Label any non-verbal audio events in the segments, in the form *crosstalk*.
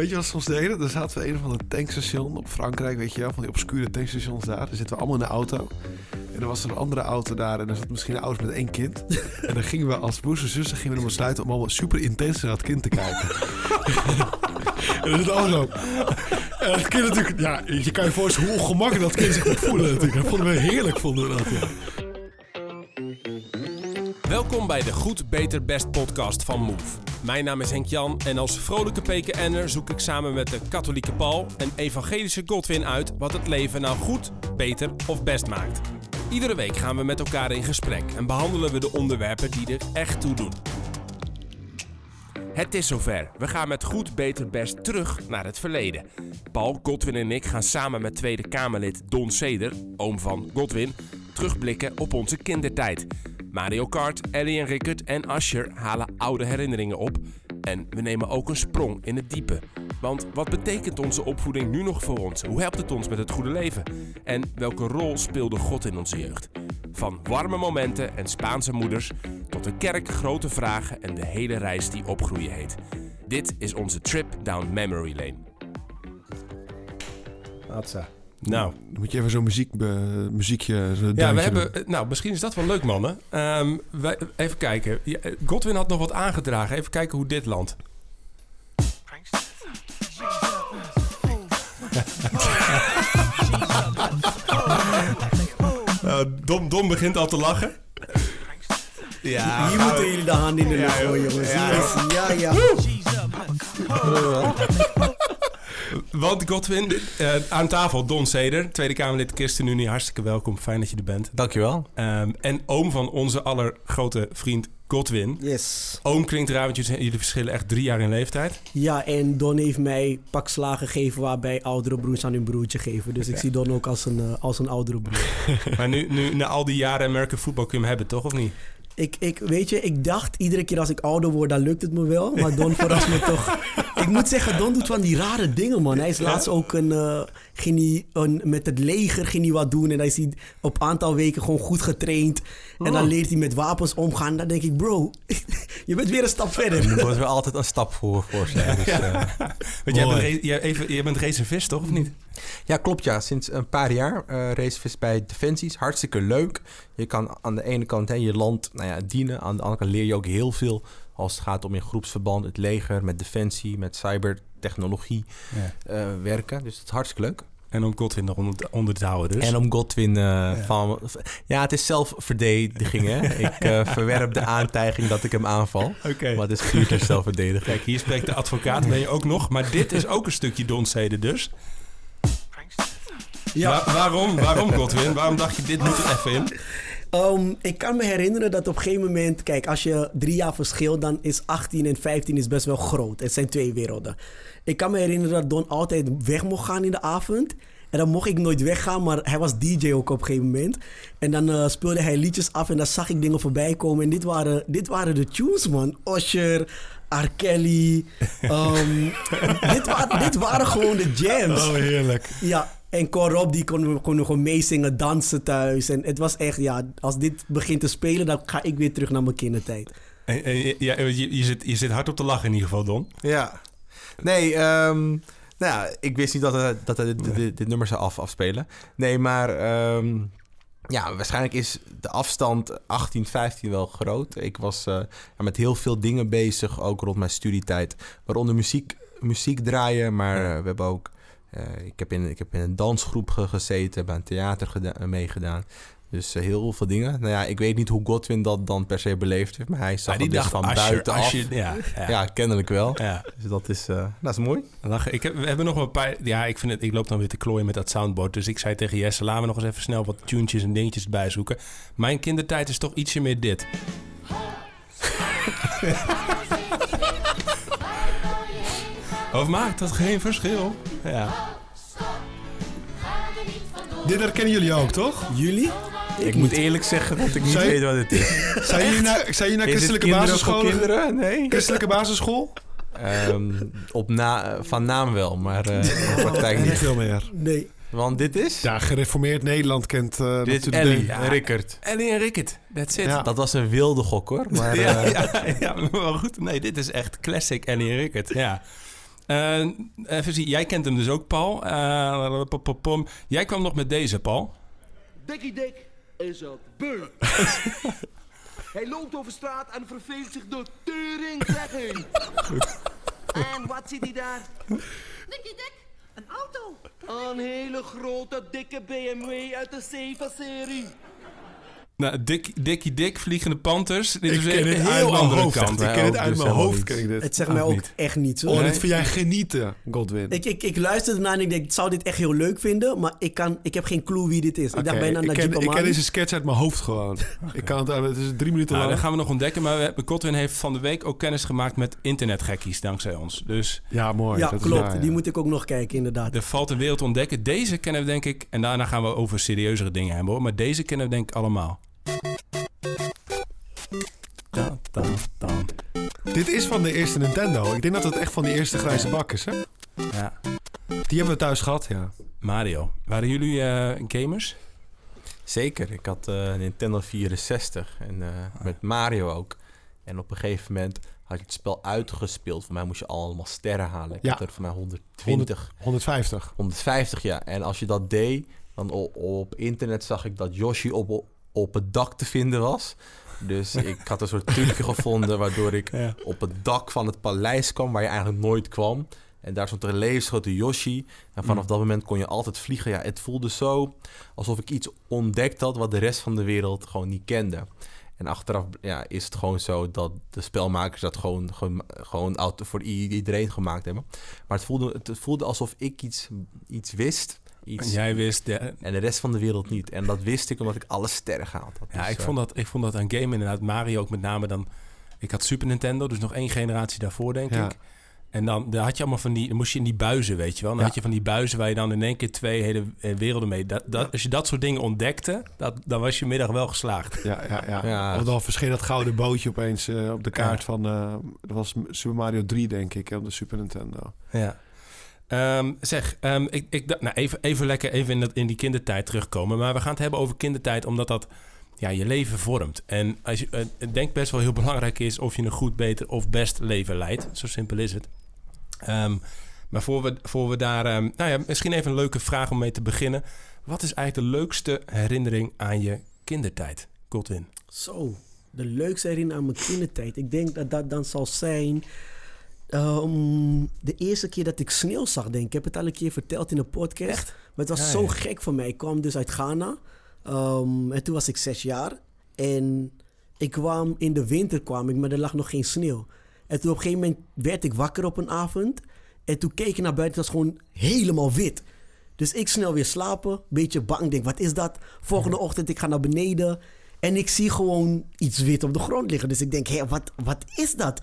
Weet je wat ze ons deden? Dan zaten we een of ander tankstation op Frankrijk, weet je wel, van die obscure tankstations daar. Dan zitten we allemaal in de auto. En dan was er een andere auto daar en dan zat misschien een auto met één kind. En dan gingen we als broers en zussen gingen we dan besluiten om allemaal super intens naar het kind te kijken. *laughs* en dat is allemaal zo. En dat kind natuurlijk, ja, je kan je voorstellen hoe ongemakkelijk dat kind zich moet voelen natuurlijk. Dat vonden we heerlijk, vonden we dat, ja. Welkom bij de Goed, Beter, Best podcast van Move. Mijn naam is Henk Jan en als vrolijke PKN'er zoek ik samen met de katholieke Paul en evangelische Godwin uit wat het leven nou goed, beter of best maakt. Iedere week gaan we met elkaar in gesprek en behandelen we de onderwerpen die er echt toe doen. Het is zover. We gaan met goed, beter, best terug naar het verleden. Paul, Godwin en ik gaan samen met Tweede Kamerlid Don Seder, oom van Godwin, terugblikken op onze kindertijd. Mario Kart, Ellie en Rickert en Asher halen oude herinneringen op. En we nemen ook een sprong in het diepe. Want wat betekent onze opvoeding nu nog voor ons? Hoe helpt het ons met het goede leven? En welke rol speelde God in onze jeugd? Van warme momenten en Spaanse moeders tot de kerk, grote vragen en de hele reis die opgroeien heet. Dit is onze trip down memory lane. Nou, Dan moet je even zo'n muziek, muziekje, zo'n ja, we hebben. doen. eh, Nou, misschien is dat wel leuk, mannen. Ehm, wij, even kijken. Eh, Godwin had nog wat aangedragen. Even kijken hoe dit landt. Nou, *laughs* Dom, Dom begint al te lachen. Ja, Hier moeten jullie de handen in de lucht gooien, jongens. Ja, ja, ja. *laughs* Want Godwin, eh, aan tafel Don Seder, Tweede Kamerlid ChristenUnie. Hartstikke welkom, fijn dat je er bent. Dankjewel. Ehm, en oom van onze allergrote vriend Godwin. Yes. Oom klinkt raar, want jullie, jullie verschillen echt drie jaar in leeftijd. Ja, en Don heeft mij pak slagen gegeven waarbij oudere broers aan hun broertje geven. Dus ik zie Don ook als een, eh, als een oudere broer. *laughs* Maar nu, nu, na al die jaren American voetbal kun je hem hebben, toch? Of niet? Ik, ik, weet je, ik dacht iedere keer als ik ouder word, dan lukt het me wel. Maar Don verrast me toch. *laughs* Ik moet zeggen, Don doet van die rare dingen, man. Hij is laatst ook een, eh, ging hij een, met het leger ging hij wat doen. En hij is hij op een aantal weken gewoon goed getraind. En dan leert hij met wapens omgaan. Dan denk ik, bro, *laughs* je bent weer een stap verder. Er moet wel altijd een stap voor, voor zijn. Dus, eh, *laughs* Want jij bent, jij, even, jij bent reservist, toch? Of niet? ja, klopt ja. Sinds een paar jaar eh racevist bij Defensies. Hartstikke leuk. Je kan aan de ene kant hè, je land nou ja, dienen. Aan de andere kant leer je ook heel veel als het gaat om in groepsverband, het leger, met defensie, met cybertechnologie eh, werken. Dus dat is hartstikke leuk. En om Godwin nog onder, onder te houden dus. En om Godwin eh, van... Ja, het is zelfverdediging, hè. *laughs* Ik eh, verwerp de aantijging dat ik hem aanval. Oké. Maar het is puur ter zelfverdediging. Kijk, hier spreekt de advocaat, ben je ook nog. Maar dit is ook een stukje Don Seder dus. Ja. Wa- waarom? Waarom Godwin? Waarom dacht je, dit moet er even in? Ehm, ik kan me herinneren dat op een gegeven moment... Kijk, als je drie jaar verschilt, dan is 18 en 15 is best wel groot. Het zijn twee werelden. Ik kan me herinneren dat Don altijd weg mocht gaan in de avond. En dan mocht ik nooit weggaan, maar hij was DJ ook op een gegeven moment. En dan eh, speelde hij liedjes af en dan zag ik dingen voorbij komen. En dit waren, dit waren de tunes, man. Usher, R. Kelly. ehm, *laughs* dit, wa- dit waren gewoon de jams. Oh, heerlijk. Ja, en Corop die kon, kon gewoon meezingen, dansen thuis. En het was echt, ja, als dit begint te spelen, dan ga ik weer terug naar mijn kindertijd. En, en, ja, je, je, zit, je zit hard op te lachen in ieder geval, Don. Ja. Nee, ehm, nou ja, ik wist niet dat hij dat hij dit, dit, dit nummer zou af, afspelen. Nee, maar ehm, ja, waarschijnlijk is de afstand 18, 15 wel groot. Ik was eh, ja, met heel veel dingen bezig, ook rond mijn studietijd. Waaronder muziek, muziek draaien, maar eh, we hebben ook... eh, ik, heb in, ik heb in een dansgroep ge- gezeten, bij een theater geda- meegedaan. Dus eh, heel veel dingen. Nou ja, ik weet niet hoe Godwin dat dan per se beleefd heeft, maar hij zag Maar die het dus dacht van buitenaf. Ja, ja. Ja, kennelijk wel. ja. Dus dat is, eh, dat is mooi. Lachen. Ik heb, we hebben nog een paar... Ja, ik, vind het, ik loop dan weer te klooien met dat soundboard. Dus ik zei tegen Jesse, laten we nog eens even snel wat tunes en dingetjes erbij zoeken. Mijn kindertijd is toch ietsje meer dit. *laughs* of maakt dat geen verschil? Ja. Dit herkennen jullie ook, toch? Jullie? Ik, moet eerlijk zeggen dat ik niet Zij- weet wat het is. *laughs* Zijn jullie naar, zijn jullie naar christelijke basisschool? kinderen? Nee. Christelijke basisschool? Ehm, op na, van naam wel, maar eh in de praktijk Niet niet. veel meer. Nee. Want dit is... Ja, gereformeerd Nederland kent eh dit is natuurlijk Ellie de- en Rickert. Ellie en Rickert, that's it. Ja. Dat was een wilde gok hoor. Maar, Ja, eh, *laughs* ja, ja, maar goed. Nee, dit is echt classic Ellie en Rickert. Ja. Eh, even zien, jij kent hem dus ook, Paul. Eh. Jij kwam nog met deze, Paul. Dikkie Dik is het beu. *laughs* Hij loopt over straat en verveelt zich door tering zeg heen. *laughs* En wat ziet hij daar? Dikkie dik, een auto. Een hele grote dikke BMW uit de 7-serie. Nou, Dick, Dikkie Dik, Vliegende Panthers. Dit is Ik ken een heel mijn andere hoofd. kant. Ik ken het uit dus mijn hoofd. niet. Ken ik dit. Het zegt Ook mij ook niet. echt niets Oh, hoor. dit vind jij genieten, Godwin. Ik, ik, ik luisterde en ik denk, ik zou dit echt heel leuk vinden, maar ik, kan, ik heb geen clue wie dit is. ik dacht bijna Najib ken, ik ken deze sketch uit mijn hoofd gewoon. *laughs* Ik kan het, het is drie minuten Nou, lang. dat gaan we nog ontdekken. Maar we Godwin heeft van de week ook kennis gemaakt met internetgekkies, dankzij ons. Dus Ja, mooi. Ja, dat is klopt. ja. Die moet ik ook nog kijken, inderdaad. er valt een wereld te ontdekken. Deze kennen we denk ik... En daarna gaan we over serieuzere dingen hebben hoor. Maar deze kennen we denk ik allemaal. Da, da, da. Dit is van de eerste Nintendo. Ik denk dat het echt van de eerste grijze bak is, hè? Ja, Die hebben we thuis gehad, ja. Mario. Waren jullie eh, gamers? Zeker, ik had eh, een Nintendo 64 en eh, met Mario ook. En op een gegeven moment had je het spel uitgespeeld. Voor mij moest je allemaal sterren halen. Ik Ja. had er voor mij 120, 150. 150 ja. En als je dat deed, dan op, op internet zag ik dat Yoshi op, op het dak te vinden was. Dus *laughs* ik had een soort trucje gevonden waardoor ik Ja. op het dak van het paleis kwam waar je eigenlijk nooit kwam. En daar stond er een levensgrote Yoshi. En vanaf Mm. dat moment kon je altijd vliegen. Ja, het voelde zo alsof ik iets ontdekt had wat de rest van de wereld gewoon niet kende. En achteraf ja, is het gewoon zo dat de spelmakers dat gewoon, gewoon, gewoon auto voor iedereen gemaakt hebben. Maar het voelde, het voelde alsof ik iets, iets wist. En jij wist... De, En de rest van de wereld niet. En dat wist ik omdat ik alle sterren gehaald had. ja, Dus, ik eh, vond, dat, ik vond dat een game inderdaad. Mario ook met name dan... Ik had Super Nintendo, dus nog één generatie daarvoor denk Ja. ik. En dan, dan had je allemaal van die... Dan moest je in die buizen, weet je wel. Dan Ja. had je van die buizen waar je dan in één keer twee hele eh, werelden mee... Dat, dat, Als je dat soort dingen ontdekte, dat, dan was je middag wel geslaagd. Ja, ja, ja. Ja. Of dan verscheen dat gouden bootje opeens eh, op de kaart van... eh, dat was Super Mario 3, denk ik, hè, op de Super Nintendo. Ja. Ehm, zeg, ehm, ik, ik, nou, even, even lekker even in, dat, in die kindertijd terugkomen. Maar we gaan het hebben over kindertijd, omdat dat ja, je leven vormt. En als eh, denk best wel heel belangrijk is of je een goed, beter of best leven leidt. Zo simpel is het. Ehm, maar voor we, voor we daar... nou ja, misschien even een leuke vraag om mee te beginnen. Wat is eigenlijk de leukste herinnering aan je kindertijd, Godwin? Zo, de leukste herinnering aan mijn kindertijd. Ik denk dat dat dan zal zijn... ehm, de eerste keer dat ik sneeuw zag, denk ik. Ik heb het al een keer verteld in een podcast. Maar het was Ja, zo ja. gek voor mij. Ik kwam dus uit Ghana. Ehm, en toen was ik zes jaar. En ik kwam in de winter, kwam ik, maar er lag nog geen sneeuw. En toen op een gegeven moment werd ik wakker op een avond. En toen keek ik naar buiten, het was gewoon helemaal wit. Dus ik snel weer slapen, beetje bang. Denk, wat is dat? Volgende ochtend, ik ga naar beneden. En ik zie gewoon iets wit op de grond liggen. Dus ik denk, hé, wat, wat is dat?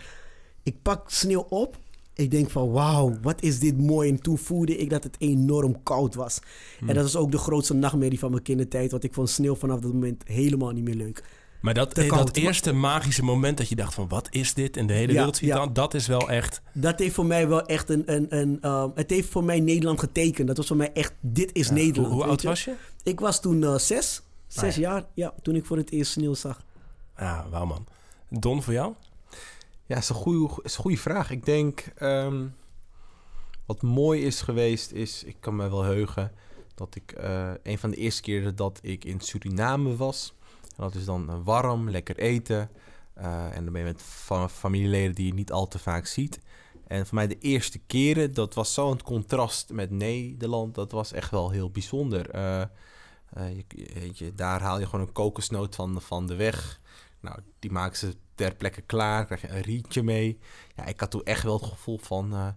Ik pak sneeuw op. Ik denk van, wauw, wat is dit mooi. En toen voelde ik dat het enorm koud was. En dat is ook de grootste nachtmerrie van mijn kindertijd. Want ik vond sneeuw vanaf dat moment helemaal niet meer leuk. Maar dat, eh, koud. dat eerste magische moment dat je dacht van... wat is dit? En de hele Ja, wereld ziet ja. dan, dat is wel echt... Dat heeft voor mij wel echt een... een, een ehm, het heeft voor mij Nederland getekend. Dat was voor mij echt, dit is Ja, Nederland. Hoe, oud je? was je? Ik was toen eh, zes. Zes Ah, ja. jaar, ja, toen ik voor het eerst sneeuw zag. Ja, wauw man. Don, voor jou? Ja, is een goede, is een goede vraag. Ik denk, ehm, wat mooi is geweest, is, ik kan me wel heugen, dat ik eh, een van de eerste keren dat ik in Suriname was. En dat is dan eh, warm, lekker eten. eh, en dan ben je met fa- familieleden die je niet al te vaak ziet. En voor mij de eerste keren, dat was zo'n contrast met Nederland. Dat was echt wel heel bijzonder. Eh, je, je, daar haal je gewoon een kokosnoot van, van de weg. Nou, die maken ze ter plekke klaar. Krijg je een rietje mee. Ja, ik had toen echt wel het gevoel van... eh,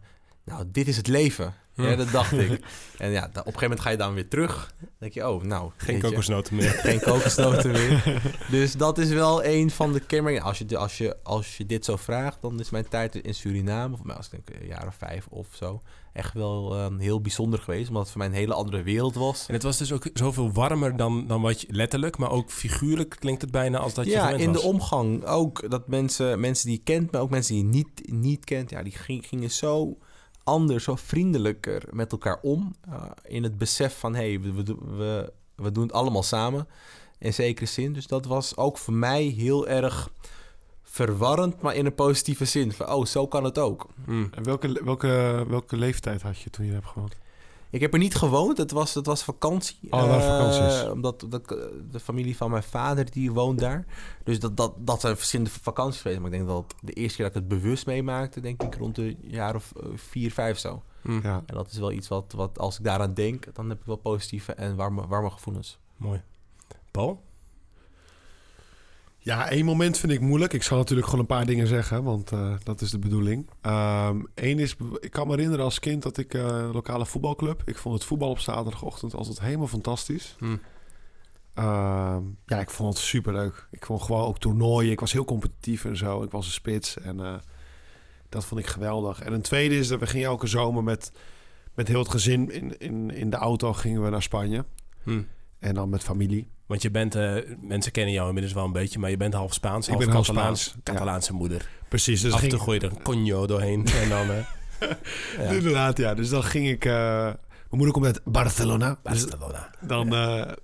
nou, dit is het leven. Ja, dat dacht ik. En ja, op een gegeven moment ga je dan weer terug. Dan denk je, oh, nou... Geen kokosnoten meer. *laughs* geen kokosnoten meer. Dus dat is wel een van de kenmerken. Als je, als, je, als je dit zo vraagt, dan is mijn tijd in Suriname... voor mij was ik denk een jaar of vijf of zo... echt wel eh, heel bijzonder geweest. Omdat het voor mij een hele andere wereld was. En het was dus ook zoveel warmer dan, dan wat je letterlijk, maar ook figuurlijk klinkt het bijna als dat je ja, in was. de omgang ook. Dat mensen, mensen die je kent, maar ook mensen die je niet, niet kent... Ja, die ging- gingen zo anders, zo vriendelijker met elkaar om. eh, in het besef van, hé, hey, we, we, doen- we, we doen het allemaal samen. In zekere zin. Dus dat was ook voor mij heel erg verwarrend, maar in een positieve zin. Van, oh, zo kan het ook. Hm. En welke, welke, welke leeftijd had je toen je hebt gewoond? Ik heb er niet gewoond, het was, het was vakantie. Oh, was Eh, vakanties. omdat dat, de familie van mijn vader, die woont daar. Dus dat, dat, dat zijn verschillende vakanties geweest. Maar ik denk dat de eerste keer dat ik het bewust meemaakte, denk ik rond de jaar of eh, vier, vijf zo. Hm. Ja. En dat is wel iets wat, wat als ik daaraan denk, dan heb ik wel positieve en warme, warme gevoelens. Mooi. Paul? Ja, één moment vind ik moeilijk. Ik zal natuurlijk gewoon een paar dingen zeggen, want eh, dat is de bedoeling. Eén is, ik kan me herinneren als kind dat ik eh, lokale voetbalclub. Ik vond het voetbal op zaterdagochtend altijd helemaal fantastisch. Hm. Ehm, ja, ik vond het superleuk. Ik vond gewoon ook toernooien. Ik was heel competitief en zo. Ik was een spits en eh, dat vond ik geweldig. En een tweede is dat we gingen elke zomer met, met heel het gezin in, in, in de auto gingen we naar Spanje. Hm. En dan met familie. Want je bent, eh, mensen kennen jou inmiddels wel een beetje, maar je bent half Spaans, Ik half ben half Catalaans, Spaans, ja. Catalaanse moeder. Precies, dus Af ging, je er een conjo doorheen *laughs* en dan... eh, ja. Inderdaad, ja. Dus dan ging ik... eh, mijn moeder komt uit Barcelona. Dus Barcelona. dan,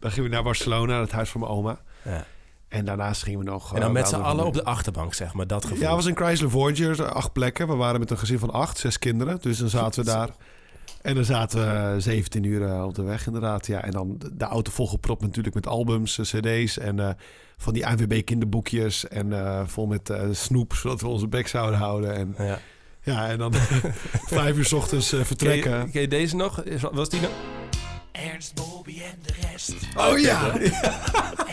dan gingen we naar Barcelona, het huis van mijn oma. Ja. En daarnaast gingen we nog... En dan met z'n allen op de achterbank, zeg maar, dat gevoel. Ja, het was een Chrysler Voyager, acht plekken. We waren met een gezin van acht, zes kinderen. Dus dan zaten we daar. En dan zaten we eh, 17 uur eh, op de weg inderdaad. Ja, en dan de, auto volgepropt natuurlijk met albums, eh, cd's en van die ANWB kinderboekjes. En vol met snoep, zodat we onze bek zouden houden. En, Ja. ja, en dan *laughs* vijf uur 's ochtends Ken, vertrekken. je, ken je deze nog? Was die nog? Ernst, Bobby en de rest. Oh ja!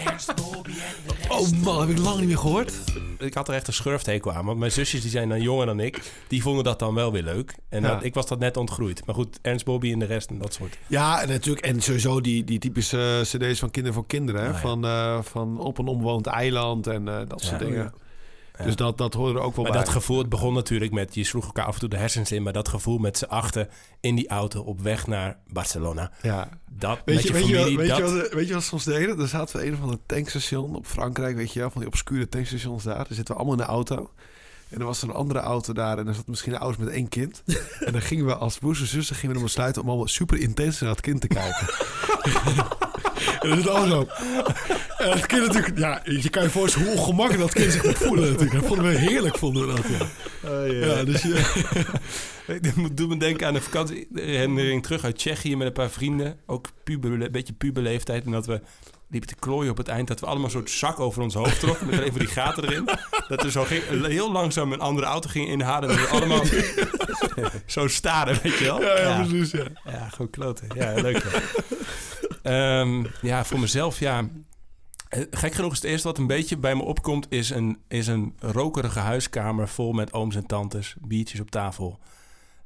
Ernst, Bobby en de rest. Oh man, heb ik lang niet meer gehoord. Ik had er echt een schurfthekel aan. Want mijn zusjes die zijn dan jonger dan ik. Die vonden dat dan wel weer leuk. En Ja. dat- ik was dat net ontgroeid. Maar goed, Ernst Bobby en de rest en dat soort. Ja, en natuurlijk. En sowieso die, die typische cd's van Kinderen voor Kinderen. Hè? Oh, ja. van, eh, van Op een onbewoond eiland en eh, dat soort Ja. dingen. Dus dat, dat hoorde er ook wel Maar bij. dat gevoel, het begon natuurlijk met... Je sloeg elkaar af en toe de hersens in. Maar dat gevoel met z'n achten in die auto op weg naar Barcelona. ja. Dat Weet met je, je, weet, je, familie, wel- weet, dat... je wat, weet je wat ze ons deden? Dan zaten we in een of ander tankstation op Frankrijk, weet je wel. Van die obscure tankstations daar. Dan zitten we allemaal in de auto. En dan was er een andere auto daar. En dan zat misschien een ouders met één kind. *laughs* en dan gingen we als broers en zussen gingen we besluiten... om allemaal super intens naar het kind te kijken. *laughs* en dat is allemaal zo. En het kind natuurlijk... Ja, je kan je voorstellen hoe ongemakkelijk dat kind zich moet voelen natuurlijk. Dat vonden we heerlijk, vonden we dat. Ja, ja dus je... *laughs* Ik moet doen me denken aan een vakantieherinnering terug uit Tsjechië met een paar vrienden. Ook puber, een beetje puberleeftijd. En dat we liepen te klooien op het eind. Dat we allemaal een soort zak over ons hoofd trokken. Met alleen van die gaten erin. Dat we zo ging, heel langzaam een andere auto gingen inhalen. En we allemaal *laughs* zo staren, weet je wel. Ja, ja, precies, ja. Ja, gewoon kloten. Ja, leuk. Ja, Ehm, ja voor mezelf, ja. Eh, Gek genoeg is het eerste wat een beetje bij me opkomt... is een, is een rokerige huiskamer vol met ooms en tantes. Biertjes op tafel.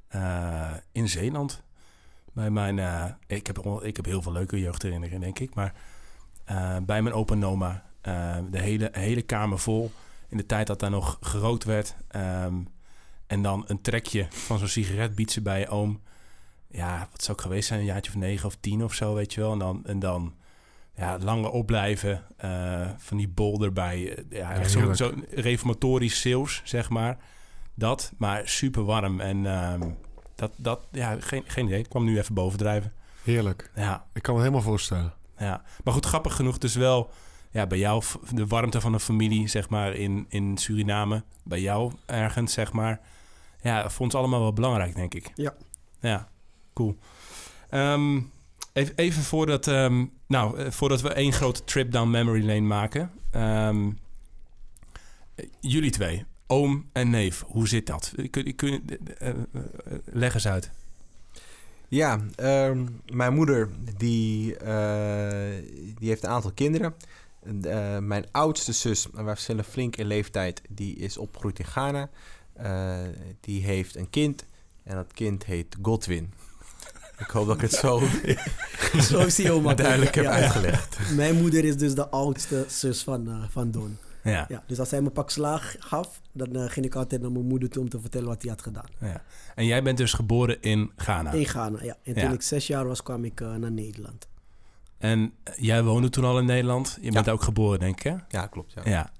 Eh, in Zeeland. Bij mijn... eh, ik, heb, ik heb heel veel leuke jeugdherinneringen, denk ik. Maar eh, bij mijn opa en oma. eh, de hele, hele kamer vol. In de tijd dat daar nog gerookt werd. Ehm, en dan een trekje van zo'n sigaret biedt ze bij je oom. Ja, wat zou ik geweest zijn? Een jaartje of negen of tien of zo, weet je wel. En dan, en dan ja, langer opblijven. eh, van die bol erbij. Ja, echt zo, heerlijk. zo reformatorisch sales, zeg maar. Dat, maar super warm. En ehm, dat, dat, ja, geen, geen idee. Ik kwam nu even bovendrijven. Heerlijk. Ja, Ik kan me helemaal voorstellen. Ja. Maar goed, grappig genoeg dus wel... Ja, bij jou de warmte van een familie, zeg maar, in, in Suriname. Bij jou ergens, zeg maar. Ja, vond ze allemaal wel belangrijk, denk ik. Ja. Ja, cool. Ehm, even, even voordat, ehm, nou, eh, voordat we één grote trip down memory lane maken. Ehm, eh, jullie twee, oom en neef, hoe zit dat? Kun, kun, eh, leg eens uit. Ja, ehm, mijn moeder die, eh, die heeft een aantal kinderen. En, eh, mijn oudste zus, en wij verschillen flink in leeftijd, die is opgegroeid in Ghana. Eh, die heeft een kind en dat kind heet Godwin. *laughs* Ik hoop dat ik het zo *laughs* duidelijk heb Ja. uitgelegd. Mijn moeder is dus de oudste zus van, eh, van Don. Ja. Ja, dus als hij me pak slaag gaf, dan eh, ging ik altijd naar mijn moeder toe om te vertellen wat hij had gedaan. ja. En jij bent dus geboren in Ghana. In Ghana, ja. En Ja. toen ik zes jaar was, kwam ik eh, naar Nederland. En jij woonde toen al in Nederland. Je bent ook geboren, denk ik, hè? Ja, klopt. Ja. Ja.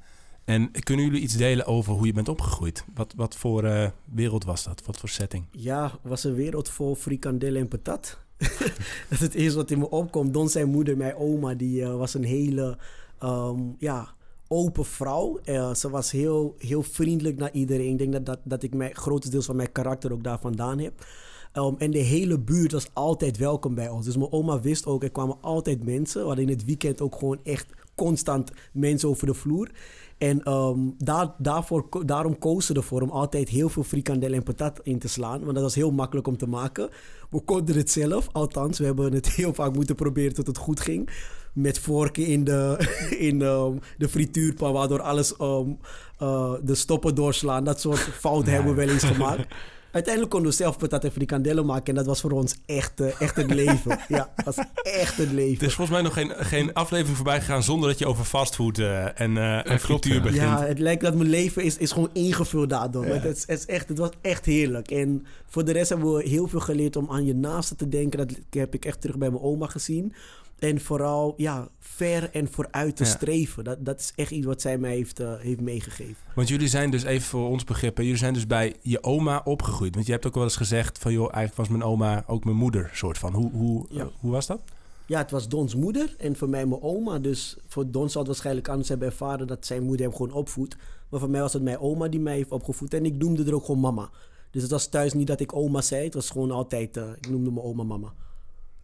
En kunnen jullie iets delen over hoe je bent opgegroeid? Wat, wat voor eh, wereld was dat? Wat voor setting? Ja, was een wereld vol frikandellen en patat. *laughs* dat is het eerste wat in me opkomt. Don zijn moeder, mijn oma, die eh, was een hele, ehm, ja, open vrouw. Eh, ze was heel, heel vriendelijk naar iedereen. Ik denk dat, dat, dat ik mijn, grotendeels van mijn karakter ook daar vandaan heb. Um, en de hele buurt was altijd welkom bij ons. Dus mijn oma wist ook, er kwamen altijd mensen. We in het weekend ook gewoon echt constant mensen over de vloer. En ehm, daar, daarvoor, daarom kozen ze ervoor om altijd heel veel frikandel en patat in te slaan. Want dat was heel makkelijk om te maken. We konden het zelf, althans. We hebben het *laughs* heel vaak moeten proberen tot het goed ging. Met vorken in de, *laughs* in ehm, de frituurpan, waardoor alles ehm, eh, de stoppen doorslaan. Dat soort fouten hebben we wel eens *laughs* gemaakt. Uiteindelijk konden we zelf patat en frikandellen maken. En dat was voor ons echt, eh, echt het leven. ja, dat was echt het Er leven. is volgens mij nog geen, geen aflevering voorbij gegaan zonder dat je over fastfood eh, en, eh en frituur ja. begint. Ja, het lijkt dat mijn leven is, is gewoon ingevuld daardoor. Ja. Het, is, het, is echt, het was echt heerlijk. En voor de rest hebben we heel veel geleerd om aan je naasten te denken. Dat heb ik echt terug bij mijn oma gezien. En vooral ja, ver en vooruit te Ja. streven. Dat, dat is echt iets wat zij mij heeft, eh, heeft meegegeven. Want jullie zijn dus, even voor ons begrip, jullie zijn dus bij je oma opgegroeid. Want je hebt ook wel eens gezegd van, joh, eigenlijk was mijn oma ook mijn moeder, soort van. Hoe, hoe, Ja. eh, hoe was dat? Ja, het was Dons moeder en voor mij mijn oma. Dus voor Don zal het waarschijnlijk anders hebben ervaren dat zijn moeder hem gewoon opvoedt. Maar voor mij was het mijn oma die mij heeft opgevoed. En ik noemde er ook gewoon mama. Dus het was thuis niet dat ik oma zei. Het was gewoon altijd, eh, ik noemde mijn oma mama.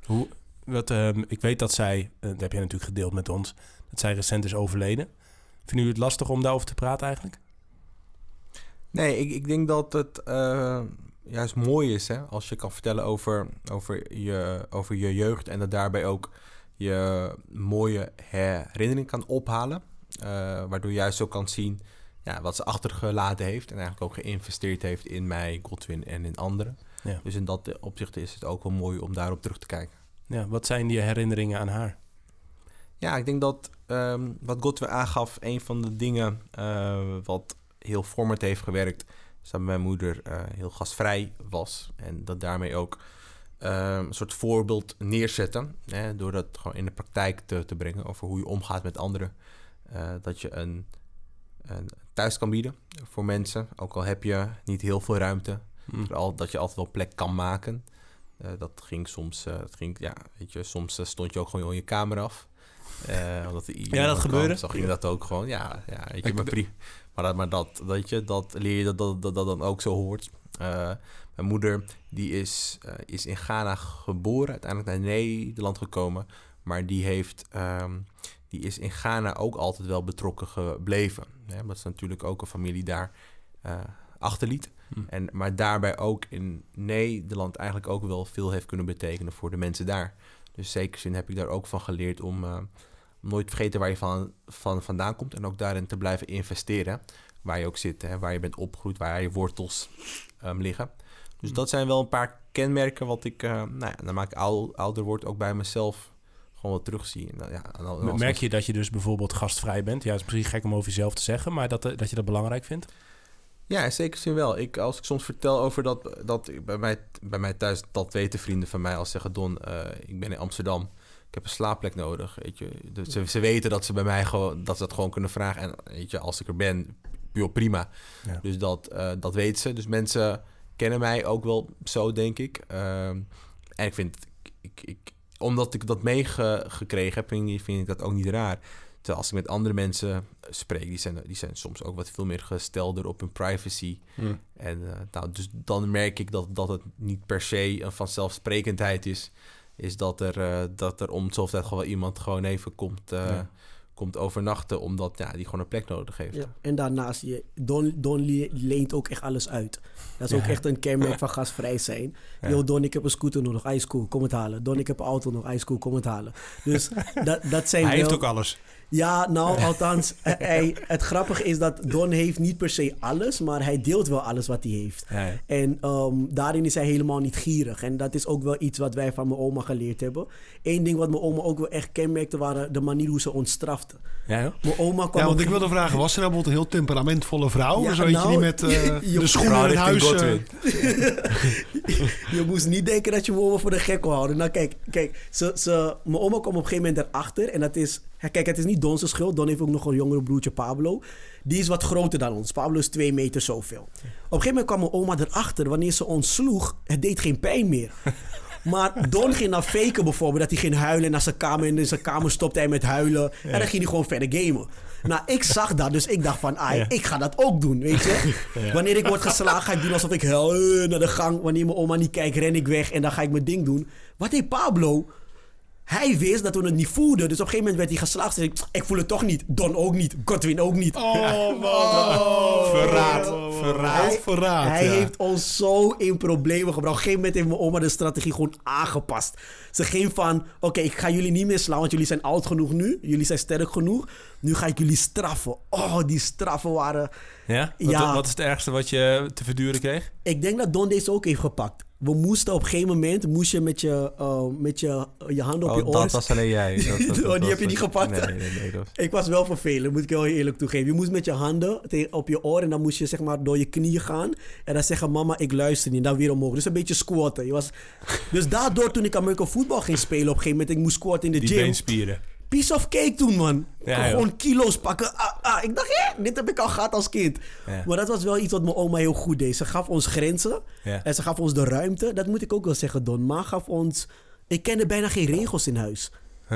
Hoe, wat, ehm, ik weet dat zij, eh, dat heb jij natuurlijk gedeeld met ons, dat zij recent is overleden. Vinden jullie het lastig om daarover te praten eigenlijk? Nee, ik, ik denk dat het eh, juist mooi is hè, als je kan vertellen over, over, je, over je jeugd en dat daarbij ook je mooie herinnering kan ophalen. eh, waardoor je juist zo kan zien ja, wat ze achtergelaten heeft en eigenlijk ook geïnvesteerd heeft in mij, Godwin en in anderen. Ja. Dus in dat opzicht is het ook wel mooi om daarop terug te kijken. Ja, wat zijn die herinneringen aan haar? Ja, ik denk dat ehm, wat Godwin aangaf, een van de dingen eh, wat heel vormend heeft gewerkt, is dat mijn moeder eh, heel gastvrij was. En dat daarmee ook ehm, een soort voorbeeld neerzetten. Hè, door dat gewoon in de praktijk te, te brengen over hoe je omgaat met anderen. Eh, dat je een, een thuis kan bieden voor mensen. Ook al heb je niet heel veel ruimte. Hm. Vooral dat je altijd wel plek kan maken. Eh, dat ging soms, dat ging, ja, weet je, soms eh, stond je ook gewoon je kamer af. Omdat iemand kwam, gebeurde? Zo ging dat ook gewoon, ja. ja weet je, Ik maar, pri- maar, dat, maar dat, weet je, dat leer je dat dat, dat, dat dan ook zo hoort. Mijn moeder die is, is in Ghana geboren, uiteindelijk naar Nederland gekomen. Maar die, heeft, ehm, die is in Ghana ook altijd wel betrokken gebleven. Hè, omdat ze natuurlijk ook een familie daar achterliet. Hm. En, maar daarbij ook in Nederland eigenlijk ook wel veel heeft kunnen betekenen voor de mensen daar. Dus zeker zin heb ik daar ook van geleerd om om nooit te vergeten waar je van, van vandaan komt. En ook daarin te blijven investeren. Waar je ook zit, hè, waar je bent opgegroeid, waar je wortels ehm, liggen. Dus Hm. dat zijn wel een paar kenmerken wat ik, eh nou ja, naarmate ik ou- ouder word, ook bij mezelf gewoon wel terugzie. En, dan, ja, en Merk je dat je dus bijvoorbeeld gastvrij bent? Ja, het is misschien gek om over jezelf te zeggen, maar dat, eh, dat je dat belangrijk vindt? Ja, in zekere zin wel. Ik, als ik soms vertel over dat, dat ik bij, mij, bij mij thuis, dat weten vrienden van mij als ze zeggen... Don, eh, ik ben in Amsterdam, ik heb een slaapplek nodig. Weet je. Dus ze, ze weten dat ze bij mij gewoon, dat ze dat gewoon kunnen vragen. En weet je, als ik er ben, puur prima. Ja. Dus dat, eh, dat weten ze. Dus mensen kennen mij ook wel zo, denk ik. Ehm, en ik vind, ik, ik, omdat ik dat meegekregen heb, vind ik dat ook niet raar. Terwijl als ik met andere mensen spreek, die zijn, die zijn soms ook wat veel meer gestelder op hun privacy. En eh, nou, dus dan merk ik dat, dat het niet per se een vanzelfsprekendheid is. Is dat er, eh, dat er om zoveel tijd gewoon iemand gewoon even komt, eh, Ja. komt overnachten. Omdat ja, die gewoon een plek nodig heeft. Ja. En daarnaast, je, Don, Don le- leent ook echt alles uit. Dat is ook echt een kenmerk *laughs* van gastvrij zijn. Yo, Don, ik heb een scooter nodig. Ice cool, kom het halen. Don, ik heb een auto nog. Ice cool, kom het halen. Dus *laughs* dat, dat zijn Hij wel... heeft ook alles. Ja, nou, *laughs* althans, hij, het grappige is dat Don heeft niet per se alles, maar hij deelt wel alles wat hij heeft. Ja, ja. En ehm, daarin is hij helemaal niet gierig. En dat is ook wel iets wat wij van mijn oma geleerd hebben. Eén ding wat mijn oma ook wel echt kenmerkte, waren de manier hoe ze ons strafte. Ja, joh. Mijn oma kwam Ja, want op- ik wilde vragen, was ze nou bijvoorbeeld een heel temperamentvolle vrouw? Ja, zo nou, die met *laughs* eh, je- de schoenen in richting huis... eh, Godwin. *laughs* Je moest niet denken dat je mijn oma voor de gek kon houden. Nou, kijk, kijk ze, ze, mijn oma kwam op een gegeven moment erachter. En dat is... Kijk, het is niet Don's schuld. Don heeft ook nog een jongere broertje, Pablo. Die is wat groter dan ons. Pablo is twee meter zoveel. Op een gegeven moment kwam mijn oma erachter. Wanneer ze ons sloeg, het deed geen pijn meer. *laughs* Maar Don ging naar faken bijvoorbeeld. Dat hij ging huilen en naar zijn kamer. En in zijn kamer stopte hij met huilen. En dan ging hij gewoon verder gamen. Nou, ik zag dat. Dus ik dacht van, ai, ik ga dat ook doen, weet je. *laughs* Wanneer ik word geslagen, ga ik doen alsof ik huil naar de gang. Wanneer mijn oma niet kijkt, ren ik weg. En dan ga ik mijn ding doen. Wat deed Pablo? Hij wist dat we het niet voelden. Dus op een gegeven moment werd hij. Zei ik, ik voel het toch niet. Don ook niet. Godwin ook niet. Oh, man. *laughs* Verraad. Verraad. Hij, Verraad, hij ja. heeft ons zo in problemen gebracht. Op een gegeven moment heeft mijn oma de strategie gewoon aangepast. Ze ging van, oké, ik ga jullie niet meer slaan, want jullie zijn oud genoeg nu. Jullie zijn sterk genoeg. Nu ga ik jullie straffen. Oh, die straffen waren... Ja? Wat, Ja. wat is het ergste wat je te verduren kreeg? Ik denk dat Don deze ook heeft gepakt. We moesten op een gegeven moment, moest je met je, eh, met je, je handen op je Oh, oren... *laughs* dat was alleen jij. Dat- Oh, die was- heb je niet gepakt? Nee, nee, nee. Dat was... Ik was wel vervelend, moet ik heel eerlijk toegeven. Je moest met je handen tegen- op je oor en dan moest je zeg maar door je knieën gaan. En dan zeggen, mama, ik luister niet. Dan weer omhoog. Dus een beetje squatten. Je was... Dus daardoor toen ik American voetbal ging spelen op een gegeven moment, ik moest squatten in de Die gym. beenspieren. Piece of cake toen, man. Ja, gewoon kilo's pakken. Ah, ah. Ik dacht, hé, dit heb ik al gehad als kind. Ja. Maar dat was wel iets wat mijn oma heel goed deed. Ze gaf ons grenzen Ja. en ze gaf ons de ruimte. Dat moet ik ook wel zeggen, Don. Ma gaf ons... Ik kende bijna geen regels in huis.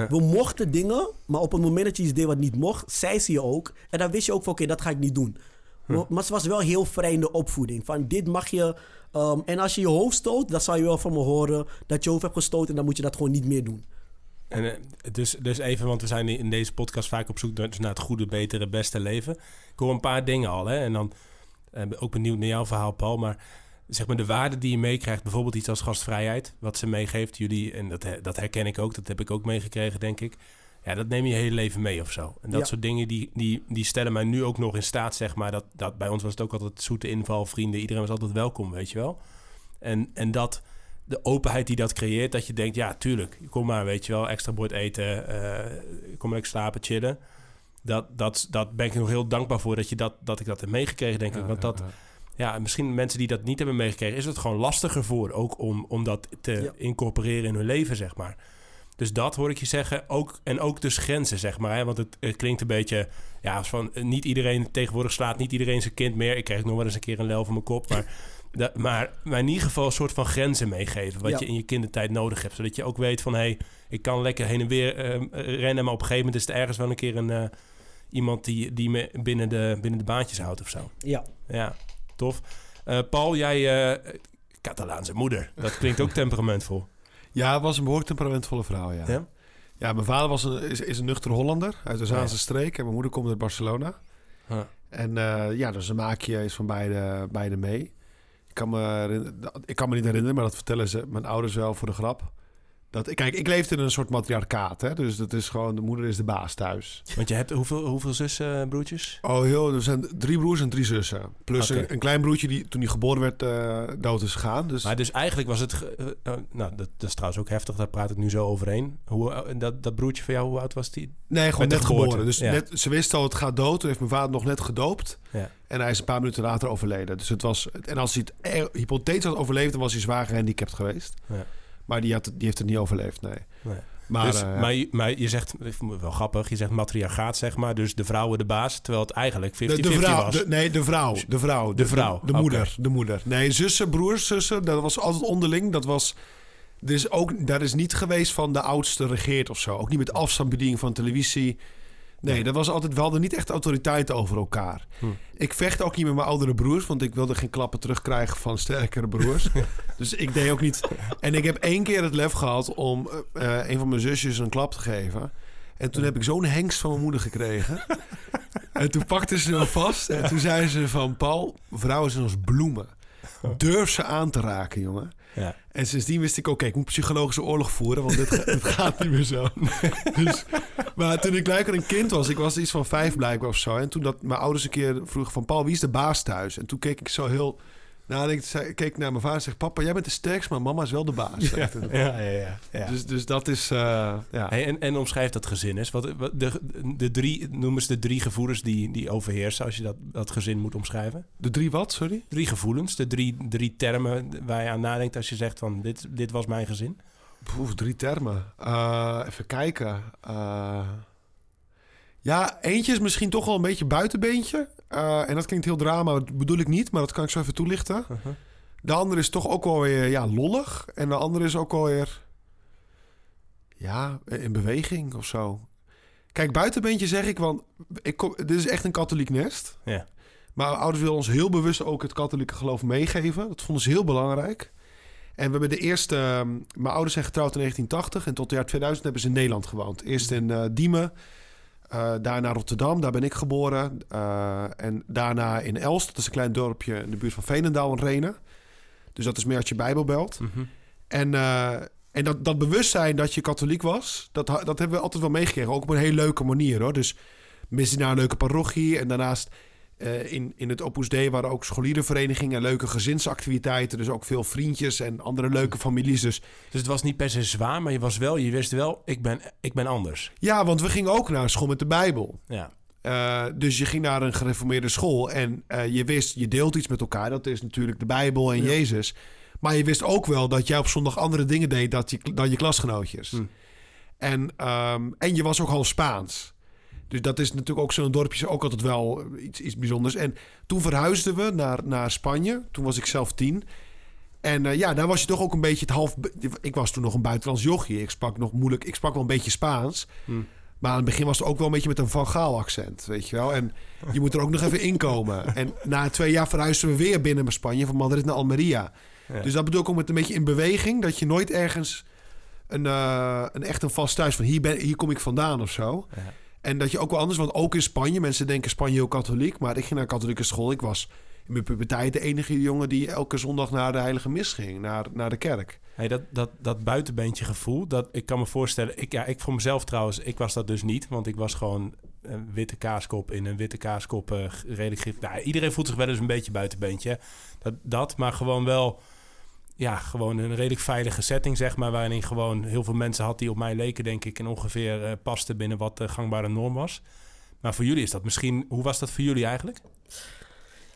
We mochten dingen, maar op het moment dat je iets deed wat niet mocht, zei ze je ook. En dan wist je ook van, oké, dat ga ik niet doen. Maar- Maar ze was wel heel vrij in de opvoeding. Van, dit mag je... ehm, en als je je hoofd stoot, dan zal je wel van me horen dat je hoofd hebt gestoten. En dan moet je dat gewoon niet meer doen. En, eh, dus, dus even, want we zijn in deze podcast vaak op zoek naar, dus naar het goede, betere, beste leven. Ik hoor een paar dingen al, hè. En dan eh, ook benieuwd naar jouw verhaal, Paul. Maar zeg maar de waarde die je meekrijgt, bijvoorbeeld iets als gastvrijheid, wat ze meegeeft, jullie, en dat, dat herken ik ook, dat heb ik ook meegekregen, denk ik. Ja, dat neem je je hele leven mee of zo. En dat Ja. soort dingen, die, die, die stellen mij nu ook nog in staat, zeg maar. Dat, dat, bij ons was het ook altijd zoete inval, vrienden. Iedereen was altijd welkom, weet je wel. En, en dat, de openheid die dat creëert, dat je denkt, ja, tuurlijk, kom maar, weet je wel, extra bord eten, eh, kom maar lekker slapen, chillen. Dat, dat, dat ben ik nog heel dankbaar voor dat, je dat, dat ik dat heb meegekregen, denk ik. Want dat, ja, misschien mensen die dat niet hebben meegekregen, is het gewoon lastiger voor, ook om, om dat te incorporeren in hun leven, zeg maar. Dus dat hoor ik je zeggen. Ook, en ook dus grenzen, zeg maar. Hè? Want het, het klinkt een beetje... Ja, van, eh, niet iedereen tegenwoordig slaat niet iedereen zijn kind meer. Ik krijg nog wel eens een keer een lel van mijn kop. Maar, *laughs* dat, maar, maar in ieder geval een soort van grenzen meegeven. Wat Ja. je in je kindertijd nodig hebt. Zodat je ook weet van... hé, hey, ik kan lekker heen en weer eh, rennen. Maar op een gegeven moment is er ergens wel een keer een... eh, iemand die, die me binnen de, binnen de baantjes houdt of zo. Ja. Ja, tof. Eh, Paul, jij... eh Catalaanse moeder. Dat klinkt ook *laughs* temperamentvol. Ja, het was een behoorlijk temperamentvolle vrouw, ja. Ja? Ja, mijn vader was een, is, is een nuchter Hollander uit de Zaanse Ja. streek. En mijn moeder komt uit Barcelona. Ja. En eh, ja, dus een maakje is van beide, beide mee. Ik kan, me, ik kan me niet herinneren, maar dat vertellen ze mijn ouders wel voor de grap. Dat, kijk, ik leefde in een soort matriarcaat. Hè? Dus dat is gewoon, de moeder is de baas thuis. Want je hebt hoeveel, hoeveel zussen, eh, broertjes? Oh, heel, er zijn drie broers en drie zussen. Plus een, een klein broertje die toen hij geboren werd eh, dood is gegaan. Dus Maar dus eigenlijk was het... eh, nou, dat, dat is trouwens ook heftig. Daar praat ik nu zo overheen. Hoe, dat, dat broertje van jou, hoe oud was die? nee, gewoon net geboren. Dus ja. net, ze wist al, het gaat dood. Toen heeft mijn vader nog net gedoopt. Ja. En hij is een paar minuten later overleden. Dus het was, en als hij het er- hypothetisch had overleefd, dan was hij zwaar gehandicapt geweest. Ja. Maar die, had, het- die heeft het niet overleefd, nee. Nee. Maar, dus, eh, maar, je- maar je zegt, wel grappig, je zegt matriarchaat, zeg maar. Dus de vrouwen de baas, terwijl het eigenlijk 50-50 de, de vrouw, was. de- nee, de vrouw. De vrouw. De vrouw, De, moeder. De moeder. Nee, zussen, broers, zussen. Dat was altijd onderling. Dat was... Dus ook, daar is niet geweest van de oudste regeert of zo. Ook niet met afstandsbediening van televisie. Nee, dat was altijd wel er niet echt autoriteit over elkaar. Hm. Ik vecht ook niet met mijn oudere broers, want ik wilde geen klappen terugkrijgen van sterkere broers. *laughs* dus ik deed ook niet. En ik heb één keer het lef gehad om eh, een van mijn zusjes een klap te geven. En toen heb ik zo'n hengst van mijn moeder gekregen. *laughs* en toen pakte ze me vast. En toen zei ze van... Paul, vrouwen zijn als bloemen. Durf ze aan te raken, jongen. Ja. En sindsdien wist ik, oké, ik moet psychologische oorlog voeren, want dit, ga- *laughs* dit gaat niet meer zo. dus, maar toen ik blijkbaar een kind was, ik was iets van vijf blijkbaar of zo. En toen dat mijn ouders een keer vroegen van, Paul, wie is de baas thuis? En toen keek ik zo heel nadenkend, zei- keek ik naar mijn vader en zeg, papa, jij bent de sterkste, maar mama is wel de baas. zei ik. Ja, ja, ja. ja. Dus, dus dat is, eh, ja. Hey, en, en omschrijf dat gezin eens. Wat, wat, de, de drie, noem eens de drie gevoelens die, die overheersen als je dat, dat gezin moet omschrijven. De drie wat, sorry? Drie gevoelens, de drie, drie termen waar je aan nadenkt als je zegt van dit, dit was mijn gezin. Drie termen. Eh, even kijken. Eh, ja, eentje is misschien toch wel een beetje buitenbeentje. Eh, en dat klinkt heel drama, dat bedoel ik niet, maar dat kan ik zo even toelichten. De andere is toch ook wel weer ja, lollig. En de andere is ook wel weer... Ja, in beweging of zo. Kijk, buitenbeentje zeg ik, want ik kom, dit is echt een katholiek nest. Ja. Maar mijn ouders willen ons heel bewust ook het katholieke geloof meegeven. Dat vonden ze heel belangrijk. En we hebben de eerste... ehm, Mijn ouders zijn getrouwd in 1980 en tot het jaar 2000 hebben ze in Nederland gewoond. Eerst in eh, Diemen, eh, daarna Rotterdam, daar ben ik geboren. Eh, en daarna in Elst, dat is een klein dorpje in de buurt van Veenendaal en Renen. Dus dat is meer als je Bijbel belt. Mhm. En, eh, en dat, dat bewustzijn dat je katholiek was, dat, dat hebben we altijd wel meegekregen. Ook op een hele leuke manier hoor. Dus missie naar een leuke parochie. En daarnaast eh, in, in het Opus Dei waren ook scholierenverenigingen, leuke gezinsactiviteiten. Dus ook veel vriendjes en andere leuke families. Dus Dus het was niet per se zwaar, maar je was wel, je wist wel, ik ben, ik ben anders. ja, want we gingen ook naar school met de Bijbel. Ja. Eh, dus je ging naar een gereformeerde school en eh, je wist, je deelt iets met elkaar. Dat is natuurlijk de Bijbel en Jezus. Maar je wist ook wel dat jij op zondag andere dingen deed dat je, dan je klasgenootjes. Hm. En, ehm, en je was ook half Spaans. Dus dat is natuurlijk ook zo'n dorpje ook altijd wel iets, iets bijzonders. En toen verhuisden we naar, naar Spanje. Toen was ik zelf tien. En eh, ja, daar was je toch ook een beetje het half... Ik was toen nog een buitenlands jochie. Ik sprak nog moeilijk... Ik sprak wel een beetje Spaans. Hm. Maar aan het begin was het ook wel een beetje met een Van Gaal accent, weet je wel. En je moet er ook nog even inkomen. *laughs* En na twee jaar verhuisden we weer binnen Spanje, van Madrid naar Almeria. Ja. Dus dat bedoel ik ook met een beetje in beweging. Dat je nooit ergens een, eh, een echt een vast thuis van hier, ben, hier kom ik vandaan of zo. Ja. En dat je ook wel anders, want ook in Spanje, mensen denken Spanje heel katholiek. Maar ik ging naar katholieke school. Ik was in mijn puberteit de enige jongen die elke zondag naar de heilige mis ging, naar, naar de kerk. Hey, dat, dat, dat buitenbeentje gevoel, dat, ik kan me voorstellen... Ik, ja, ik voor mezelf trouwens, ik was dat dus niet. Want ik was gewoon een witte kaaskop in een witte kaaskop eh, redelijk. Nou, iedereen voelt zich wel eens een beetje buitenbeentje. Dat, dat, maar gewoon wel... Ja, gewoon een redelijk veilige setting, zeg maar... waarin ik gewoon heel veel mensen had die op mij leken, denk ik... en ongeveer eh, pasten binnen wat de gangbare norm was. Maar voor jullie is dat misschien... Hoe was dat voor jullie eigenlijk?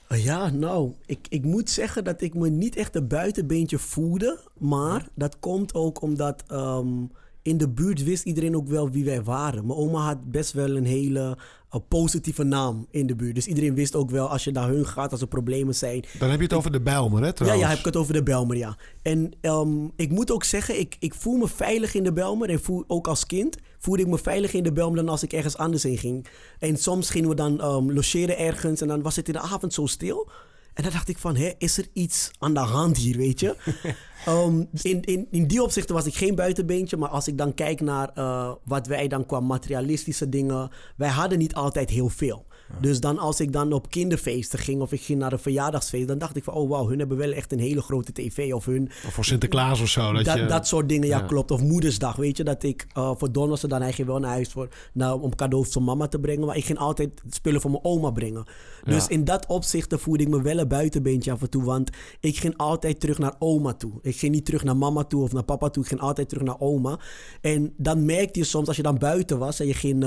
Uh, Ja, nou, ik, ik moet zeggen dat ik me niet echt een buitenbeentje voelde. Maar dat komt ook omdat ehm, in de buurt wist iedereen ook wel wie wij waren. Mijn oma had best wel een hele eh, positieve naam in de buurt. Dus iedereen wist ook wel als je naar hun gaat, als er problemen zijn. Dan heb je het over de Bijlmer, hè Ja, trouwens. ja, heb ik het over de Belmer, ja. En ehm, ik moet ook zeggen, ik, ik voel me veilig in de Belmer. En voel, ook als kind voelde ik me veilig in de Belmer dan als ik ergens anders heen ging. En soms gingen we dan ehm, logeren ergens en dan was het in de avond zo stil. En dan dacht ik van, hè, is er iets aan de hand hier, weet je? *laughs* Ehm, in, in, in die opzichten was ik geen buitenbeentje. Maar als ik dan kijk naar eh, wat wij dan qua materialistische dingen... Wij hadden niet altijd heel veel. Dus dan als ik dan op kinderfeesten ging of ik ging naar een verjaardagsfeest... dan dacht ik van, oh wauw, hun hebben wel echt een hele grote tv. Of hun, Of voor Sinterklaas of zo. Dat, dat, je, dat soort dingen, ja, ja. klopt. Of moedersdag, weet je. Dat ik uh, voor Donnerdag dan eigenlijk wel naar huis voor, nou, om cadeaus van mama te brengen. Maar ik ging altijd spullen voor mijn oma brengen. Dus Ja. in dat opzicht voelde ik me wel een buitenbeentje af en toe. Want ik ging altijd terug naar oma toe. Ik ging niet terug naar mama toe of naar papa toe. Ik ging altijd terug naar oma. En dan merkte je soms, als je dan buiten was en je ging,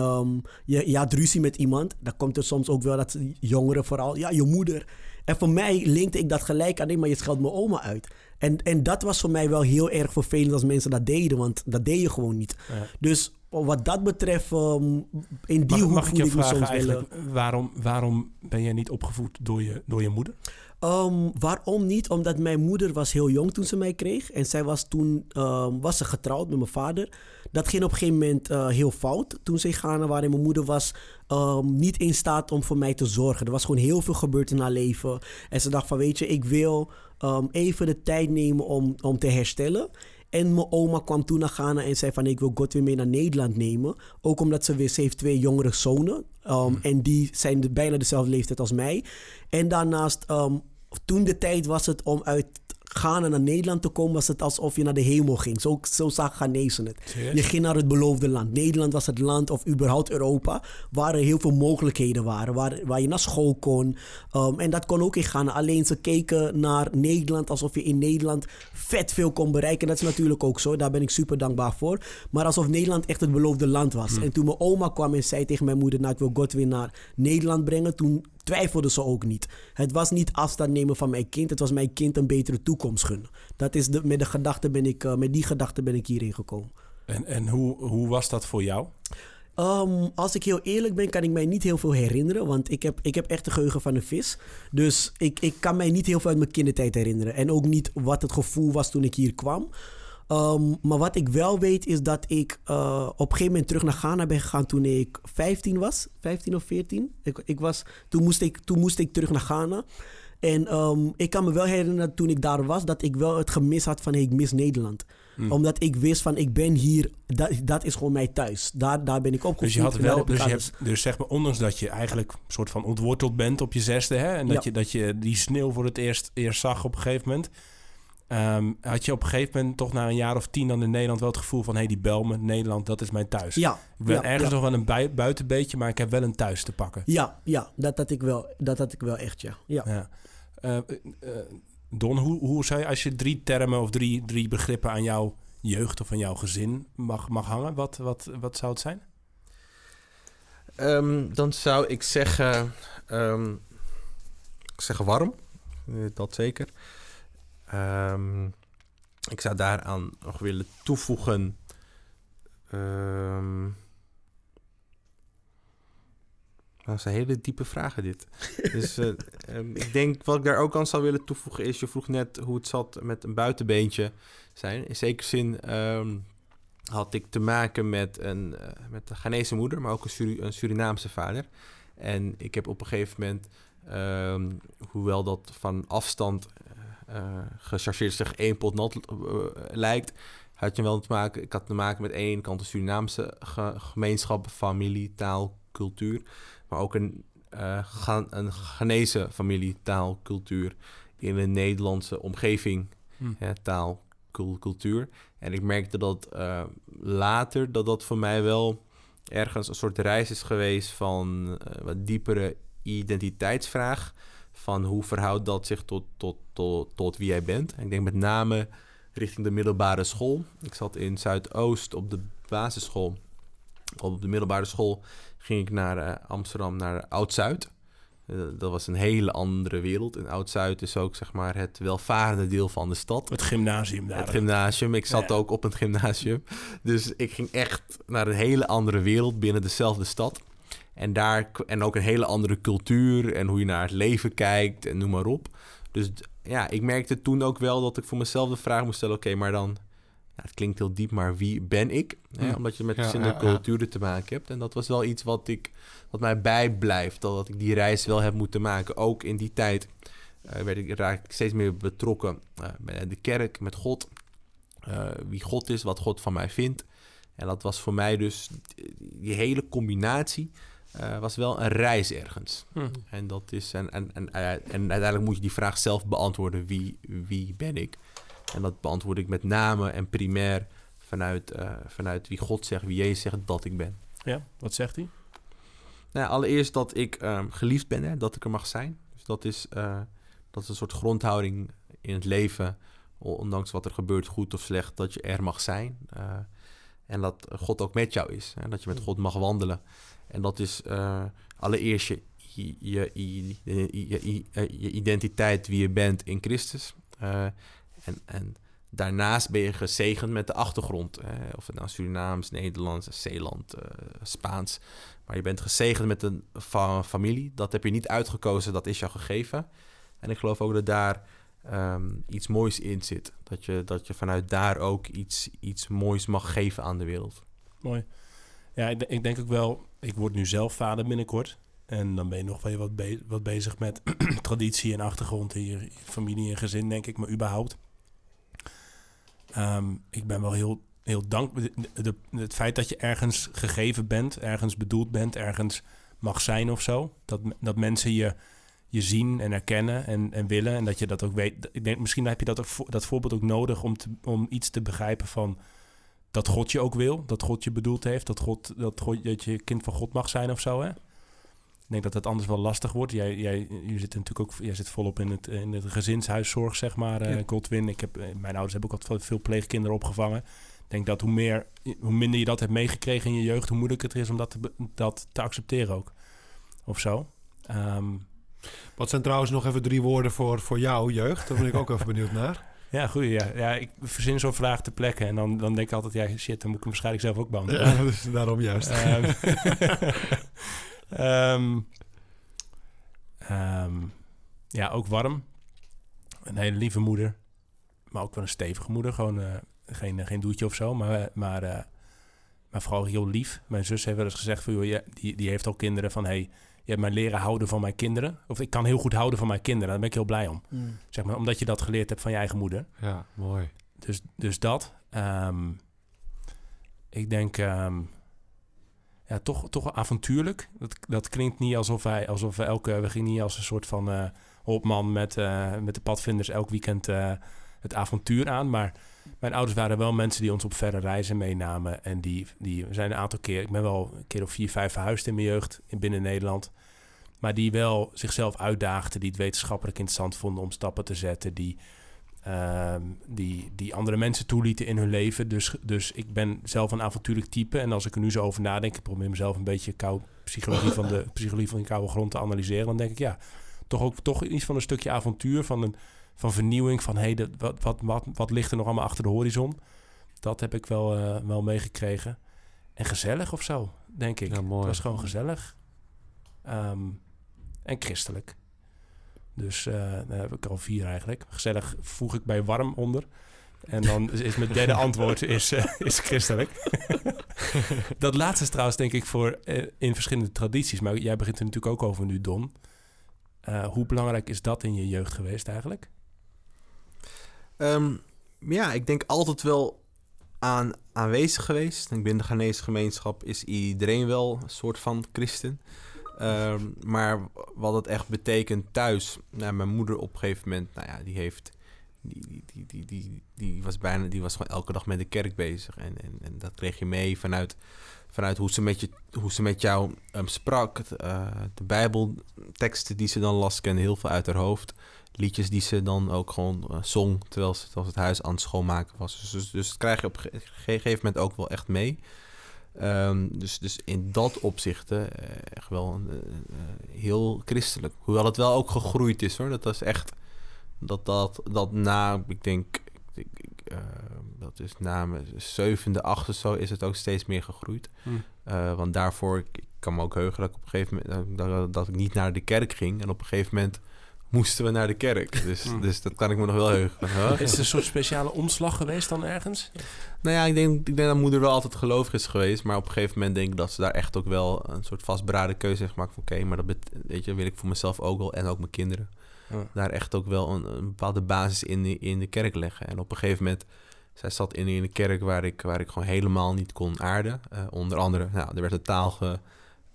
je, je had ruzie met iemand. Dan komt er soms ook wel dat jongeren vooral, ja, je moeder. En voor mij linkte ik dat gelijk aan, nee, maar je scheldt mijn oma uit. En, en dat was voor mij wel heel erg vervelend als mensen dat deden, want dat deed je gewoon niet. Ja. Dus wat dat betreft, ehm, in die Mag, hoek mag ik je ik me vragen soms eigenlijk, waarom, waarom ben je niet opgevoed door je, door je moeder? Ehm, waarom niet? Omdat mijn moeder was heel jong toen ze mij kreeg. En zij was toen ehm, was ze getrouwd met mijn vader. Dat ging op een gegeven moment eh, heel fout toen ze gaan. Waarin mijn moeder was ehm, niet in staat om voor mij te zorgen. Er was gewoon heel veel gebeurd in haar leven. En ze dacht van weet je, ik wil ehm, even de tijd nemen om, om te herstellen. En mijn oma kwam toen naar Ghana en zei van ik wil God weer mee naar Nederland nemen. Ook omdat ze weer, ze heeft twee jongere zonen. Um, En die zijn de- bijna dezelfde leeftijd als mij. En daarnaast, um, toen de tijd was het om uit Ghana naar Nederland te komen, was het alsof je naar de hemel ging. Zo, zo zag Ghanese het. Je ging naar het beloofde land. Nederland was het land, of überhaupt Europa, waar er heel veel mogelijkheden waren. Waar, waar je naar school kon. Um, en dat kon ook in Ghana. Alleen ze keken naar Nederland alsof je in Nederland vet veel kon bereiken. Dat is natuurlijk ook zo. Daar ben ik super dankbaar voor. Maar alsof Nederland echt het beloofde land was. En toen mijn oma kwam en zei tegen mijn moeder... Nou, ik wil God weer naar Nederland brengen. Toen twijfelde ze ook niet. Het was niet afstand nemen van mijn kind. Het was mijn kind een betere toekomst gunnen. Dat is de, met, de gedachte ben ik, eh, met die gedachte ben ik hierin gekomen. En, en hoe, hoe was dat voor jou? Ehm, als ik heel eerlijk ben, kan ik mij niet heel veel herinneren. Want ik heb, ik heb echt de geheugen van een vis. Dus ik, ik kan mij niet heel veel uit mijn kindertijd herinneren. En ook niet wat het gevoel was toen ik hier kwam. Ehm, maar wat ik wel weet is dat ik eh, op een gegeven moment terug naar Ghana ben gegaan toen ik 15 was. 15 of 14. Ik, ik was, toen, moest ik, toen moest ik terug naar Ghana. En ehm, ik kan me wel herinneren toen ik daar was, dat ik wel het gemis had van hey, ik mis Nederland. Hmm. Omdat ik wist van ik ben hier, dat, dat is gewoon mijn thuis. Daar, daar ben ik opgevoed. Dus je had wel, dus, je hebt, dus zeg maar, ondanks dat je eigenlijk een soort van ontworteld bent op je zesde, hè, en dat, Ja. je, dat je die sneeuw voor het eerst, eerst zag op een gegeven moment, ehm, had je op een gegeven moment toch na een jaar of tien dan in Nederland wel het gevoel van, hé, die Belmen, Nederland, dat is mijn thuis. Ja, Ik ben ja, ergens ja. nog wel een bui- buitenbeetje, maar ik heb wel een thuis te pakken. Ja, ja dat, had ik wel, dat had ik wel echt, ja. ja. Ja. Eh, eh, Don, hoe, hoe zou je, als je drie termen of drie, drie begrippen aan jouw jeugd of aan jouw gezin mag, mag hangen, wat, wat, wat zou het zijn? Ehm, dan zou ik zeggen... ehm, ik zeg warm. Eh, dat zeker. Ehm, ik zou daaraan nog willen toevoegen... ehm, dat zijn hele diepe vragen dit. *laughs* dus eh, ehm, ik denk wat ik daar ook aan zou willen toevoegen is... je vroeg net hoe het zat met een buitenbeentje zijn. In zekere zin had ik te maken met een, eh, met een Ghanese moeder... maar ook een, Suri- een Surinaamse vader. En ik heb op een gegeven moment... hoewel dat van afstand gechargeerd zich één pot nat eh, lijkt... had je wel te maken... Ik had te maken met de ene kant een Surinaamse ge- gemeenschap... familie, taal, cultuur... maar ook een, eh Gha- een Ghanese familie, taal, cultuur... in een Nederlandse omgeving, Hm. hè, taal, cul- cultuur. En ik merkte dat eh, later dat dat voor mij wel ergens een soort reis is geweest van eh, wat diepere identiteitsvraag. Van hoe verhoudt dat zich tot, tot, tot, tot wie jij bent. En ik denk met name richting de middelbare school. Ik zat in Zuidoost op de basisschool. Op de middelbare school ging ik naar eh, Amsterdam, naar Oud-Zuid. Eh, dat was een hele andere wereld. En Oud-Zuid is ook zeg maar het welvarende deel van de stad. Het gymnasium daar. Het gymnasium. Ik zat Ja. ook op het gymnasium. Dus ik ging echt naar een hele andere wereld binnen dezelfde stad. En, daar, en ook een hele andere cultuur en hoe je naar het leven kijkt en noem maar op. Dus ja, ik merkte toen ook wel dat ik voor mezelf de vraag moest stellen... oké, maar dan... Ja, het klinkt heel diep, maar wie ben ik? Hè? Ja. Omdat je met verschillende ja, ja. culturen te maken hebt. En dat was wel iets wat, ik, wat mij bijblijft. Dat ik die reis wel heb moeten maken. Ook in die tijd eh, werd ik, raak ik steeds meer betrokken eh, bij de kerk, met God. Eh, wie God is, wat God van mij vindt. En dat was voor mij dus, die hele combinatie eh, was wel een reis ergens. Hm. En, dat is, en, en, en, eh, en uiteindelijk moet je die vraag zelf beantwoorden, wie, wie ben ik? En dat beantwoord ik met name en primair vanuit, eh, vanuit wie God zegt, wie Jezus zegt dat ik ben. Ja, wat zegt hij? Nou, ja, allereerst dat ik ehm, geliefd ben, hè, dat ik er mag zijn. Dus dat is, dat is een soort grondhouding in het leven, ondanks wat er gebeurt, goed of slecht, dat je er mag zijn. En dat God ook met jou is, hè, dat je met God mag wandelen. En dat is eh, allereerst je, je, je, je, je- identiteit, wie je bent in Christus. Eh, en, en daarnaast ben je gezegend met de achtergrond. hè, of het nou Surinaams, Nederlands, Zeeland, eh, Spaans. Maar je bent gezegend met een fa- familie. Dat heb je niet uitgekozen, dat is jou gegeven. En ik geloof ook dat daar ehm, iets moois in zit. Dat je, dat je vanuit daar ook iets, iets moois mag geven aan de wereld. Mooi. Ja, ik, ik denk ook wel, ik word nu zelf vader binnenkort. En dan ben je nog wel wat, wat bezig met *clears throat* traditie en achtergrond in je, familie en gezin, denk ik, maar überhaupt. Ehm, ik ben wel heel, heel dankbaar. Het feit dat je ergens gegeven bent, ergens bedoeld bent, ergens mag zijn of zo. Dat, dat mensen je, je zien en herkennen en, en willen. En dat je dat ook weet. Ik denk, misschien heb je dat, ook, dat voorbeeld ook nodig om, om iets te begrijpen van dat God je ook wil, dat God je bedoeld heeft, dat, God, dat, God, dat je kind van God mag zijn of zo. Hè? Ik denk dat dat anders wel lastig wordt. Jij, jij je zit natuurlijk ook jij zit volop in het, in het gezinshuiszorg, zeg maar, eh Ja. Godwin. Ik heb, eh, mijn ouders hebben ook altijd veel pleegkinderen opgevangen. Ik denk dat hoe, meer, hoe minder je dat hebt meegekregen in je jeugd, hoe moeilijker het is om dat te, dat te accepteren ook. Of zo. Ehm, Wat zijn trouwens nog even drie woorden voor, voor jouw jeugd? Daar ben ik ook *laughs* even benieuwd naar. Ja, goed. Ja. ja, ik verzin zo'n vraag ter plekke. En dan, dan denk ik altijd, ja, shit, dan moet ik hem waarschijnlijk zelf ook beantwoorden. Ja, *laughs* dus daarom juist. Ehm, *laughs* ehm, ehm, ja, ook warm. Een hele lieve moeder. Maar ook wel een stevige moeder. Gewoon eh, geen, geen doetje of zo. Maar, maar, eh, maar vooral heel lief. Mijn zus heeft wel eens gezegd... Van, joh, ja, die, die heeft al kinderen van... Hey, je hebt mij leren houden van mijn kinderen. Of ik kan heel goed houden van mijn kinderen. Daar ben ik heel blij om. Mm. Zeg maar, omdat je dat geleerd hebt van je eigen moeder. Ja, mooi. Dus, dus dat. Ehm, ik denk, ehm, ja, toch, toch avontuurlijk. Dat, dat klinkt niet alsof wij, alsof we elke, we gingen niet als een soort van eh hopman met, eh, met de padvinders elk weekend eh, het avontuur aan. Maar mijn ouders waren wel mensen die ons op verre reizen meenamen. En die, die zijn een aantal keer, ik ben wel een keer of vier, vijf verhuisd in mijn jeugd in binnen Nederland. Maar die wel zichzelf uitdaagden, die het wetenschappelijk interessant vonden om stappen te zetten. Die, ehm, die, die andere mensen toelieten in hun leven. Dus, dus ik ben zelf een avontuurlijk type. En als ik er nu zo over nadenk, ik probeer mezelf een beetje kou, psychologie, van de, *laughs* psychologie van de koude grond te analyseren. Dan denk ik, ja, toch ook toch iets van een stukje avontuur, van, een, van vernieuwing. Van hey, wat, wat, wat, wat ligt er nog allemaal achter de horizon? Dat heb ik wel, eh, wel meegekregen. En gezellig of zo, denk ik. Ja, mooi. Het was gewoon gezellig. Ehm, en christelijk. Dus eh daar heb ik al vier eigenlijk. Gezellig voeg ik bij warm onder. En dan is mijn derde *laughs* antwoord is, eh, is christelijk. *laughs* dat laatste is trouwens denk ik voor in verschillende tradities. Maar jij begint er natuurlijk ook over nu, Don. Hoe belangrijk is dat in je jeugd geweest eigenlijk? Ehm, ja, ik denk altijd wel aan, aanwezig geweest. Binnen de Ghanese gemeenschap is iedereen wel een soort van christen. Ehm, maar wat het echt betekent thuis... Nou, mijn moeder op een gegeven moment, nou ja, die heeft... Die, die, die, die, die, die was bijna, die was gewoon elke dag met de kerk bezig. En, en, en dat kreeg je mee vanuit, vanuit hoe, ze met je, hoe ze met jou ehm, sprak. eh, de bijbelteksten die ze dan las, kende heel veel uit haar hoofd liedjes die ze dan ook gewoon eh, zong terwijl ze, terwijl ze het huis aan het schoonmaken was. Dus, dus, dus dat krijg je op een ge- gegeven moment ook wel echt mee. Ehm, dus, dus in dat opzicht eh, echt wel een, eh, heel christelijk. Hoewel het wel ook gegroeid is hoor. Dat was echt dat dat, dat na, ik denk, ik, ik, eh, dat is na mijn zevende, achtste zo is het ook steeds meer gegroeid. Hm. Want daarvoor, ik, ik kan me ook heugen dat ik op een gegeven moment dat, dat, dat ik niet naar de kerk ging. En op een gegeven moment moesten we naar de kerk. Dus, Hm. dus dat kan ik me nog wel heugen. Huh? *laughs* Is het een soort speciale omslag geweest dan ergens? Nou ja, ik denk, ik denk dat moeder wel altijd gelovig is geweest. Maar op een gegeven moment denk ik dat ze daar echt ook wel een soort vastberaden keuze heeft gemaakt. Van oké, maar dat weet je, wil ik voor mezelf ook wel en ook mijn kinderen. Ja. Daar echt ook wel een, een bepaalde basis in de, in de kerk leggen. En op een gegeven moment, zij zat in, in een kerk waar ik, waar ik gewoon helemaal niet kon aarden. Eh, onder andere, nou, er werd een taal ge-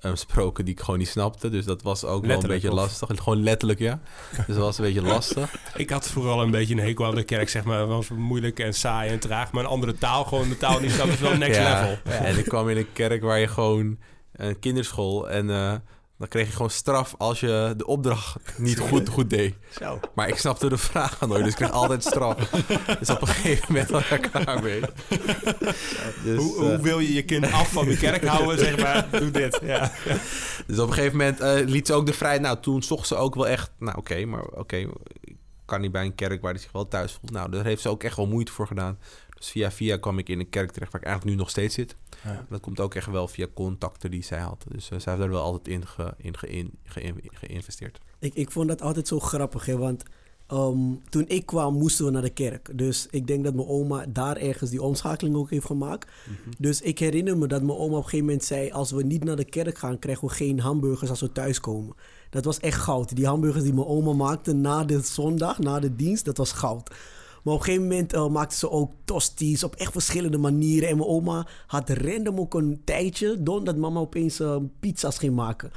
eh, gesproken die ik gewoon niet snapte. Dus dat was ook wel een beetje of? lastig. Gewoon letterlijk, ja. Dus dat was een beetje lastig. *laughs* Ik had vroeger al een beetje een hekel aan de kerk, zeg maar. Het was moeilijk en saai en traag. Maar een andere taal, gewoon de taal die snap is wel next Ja, level. En ik kwam in een kerk waar je gewoon een kinderschool en eh, dan kreeg je gewoon straf als je de opdracht niet *laughs* goed, goed deed. Zo. Maar ik snapte de vragen nooit, dus ik kreeg altijd straf. *laughs* Dus op een gegeven moment was ik klaar mee. *laughs* Dus, Hoe, hoe eh, wil je je kind af van de kerk houden, zeg maar? Doe dit, ja. dus op een gegeven moment eh, liet ze ook de vrijheid. Nou, toen zocht ze ook wel echt, nou oké, maar oké, ik kan niet bij een kerk waar hij zich wel thuis voelt. Nou, daar heeft ze ook echt wel moeite voor gedaan. Dus via via kwam ik in een kerk terecht waar ik eigenlijk nu nog steeds zit. Ja. Dat komt ook echt wel via contacten die zij had. Dus eh, zij heeft er wel altijd in, ge, in, ge- in ge- geïnvesteerd. Ik, ik vond dat altijd zo grappig, hè, want ehm, toen ik kwam moesten we naar de kerk. Dus ik denk dat mijn oma daar ergens die omschakeling ook heeft gemaakt. Dus ik herinner me dat mijn oma op een gegeven moment zei... als we niet naar de kerk gaan, krijgen we geen hamburgers als we thuiskomen. Dat was echt goud. Die hamburgers die mijn oma maakte na de zondag, na de dienst, dat was goud. Maar op een gegeven moment eh, maakte ze ook tosties op echt verschillende manieren. En mijn oma had random ook een tijdje... don dat mama opeens eh, pizza's ging maken.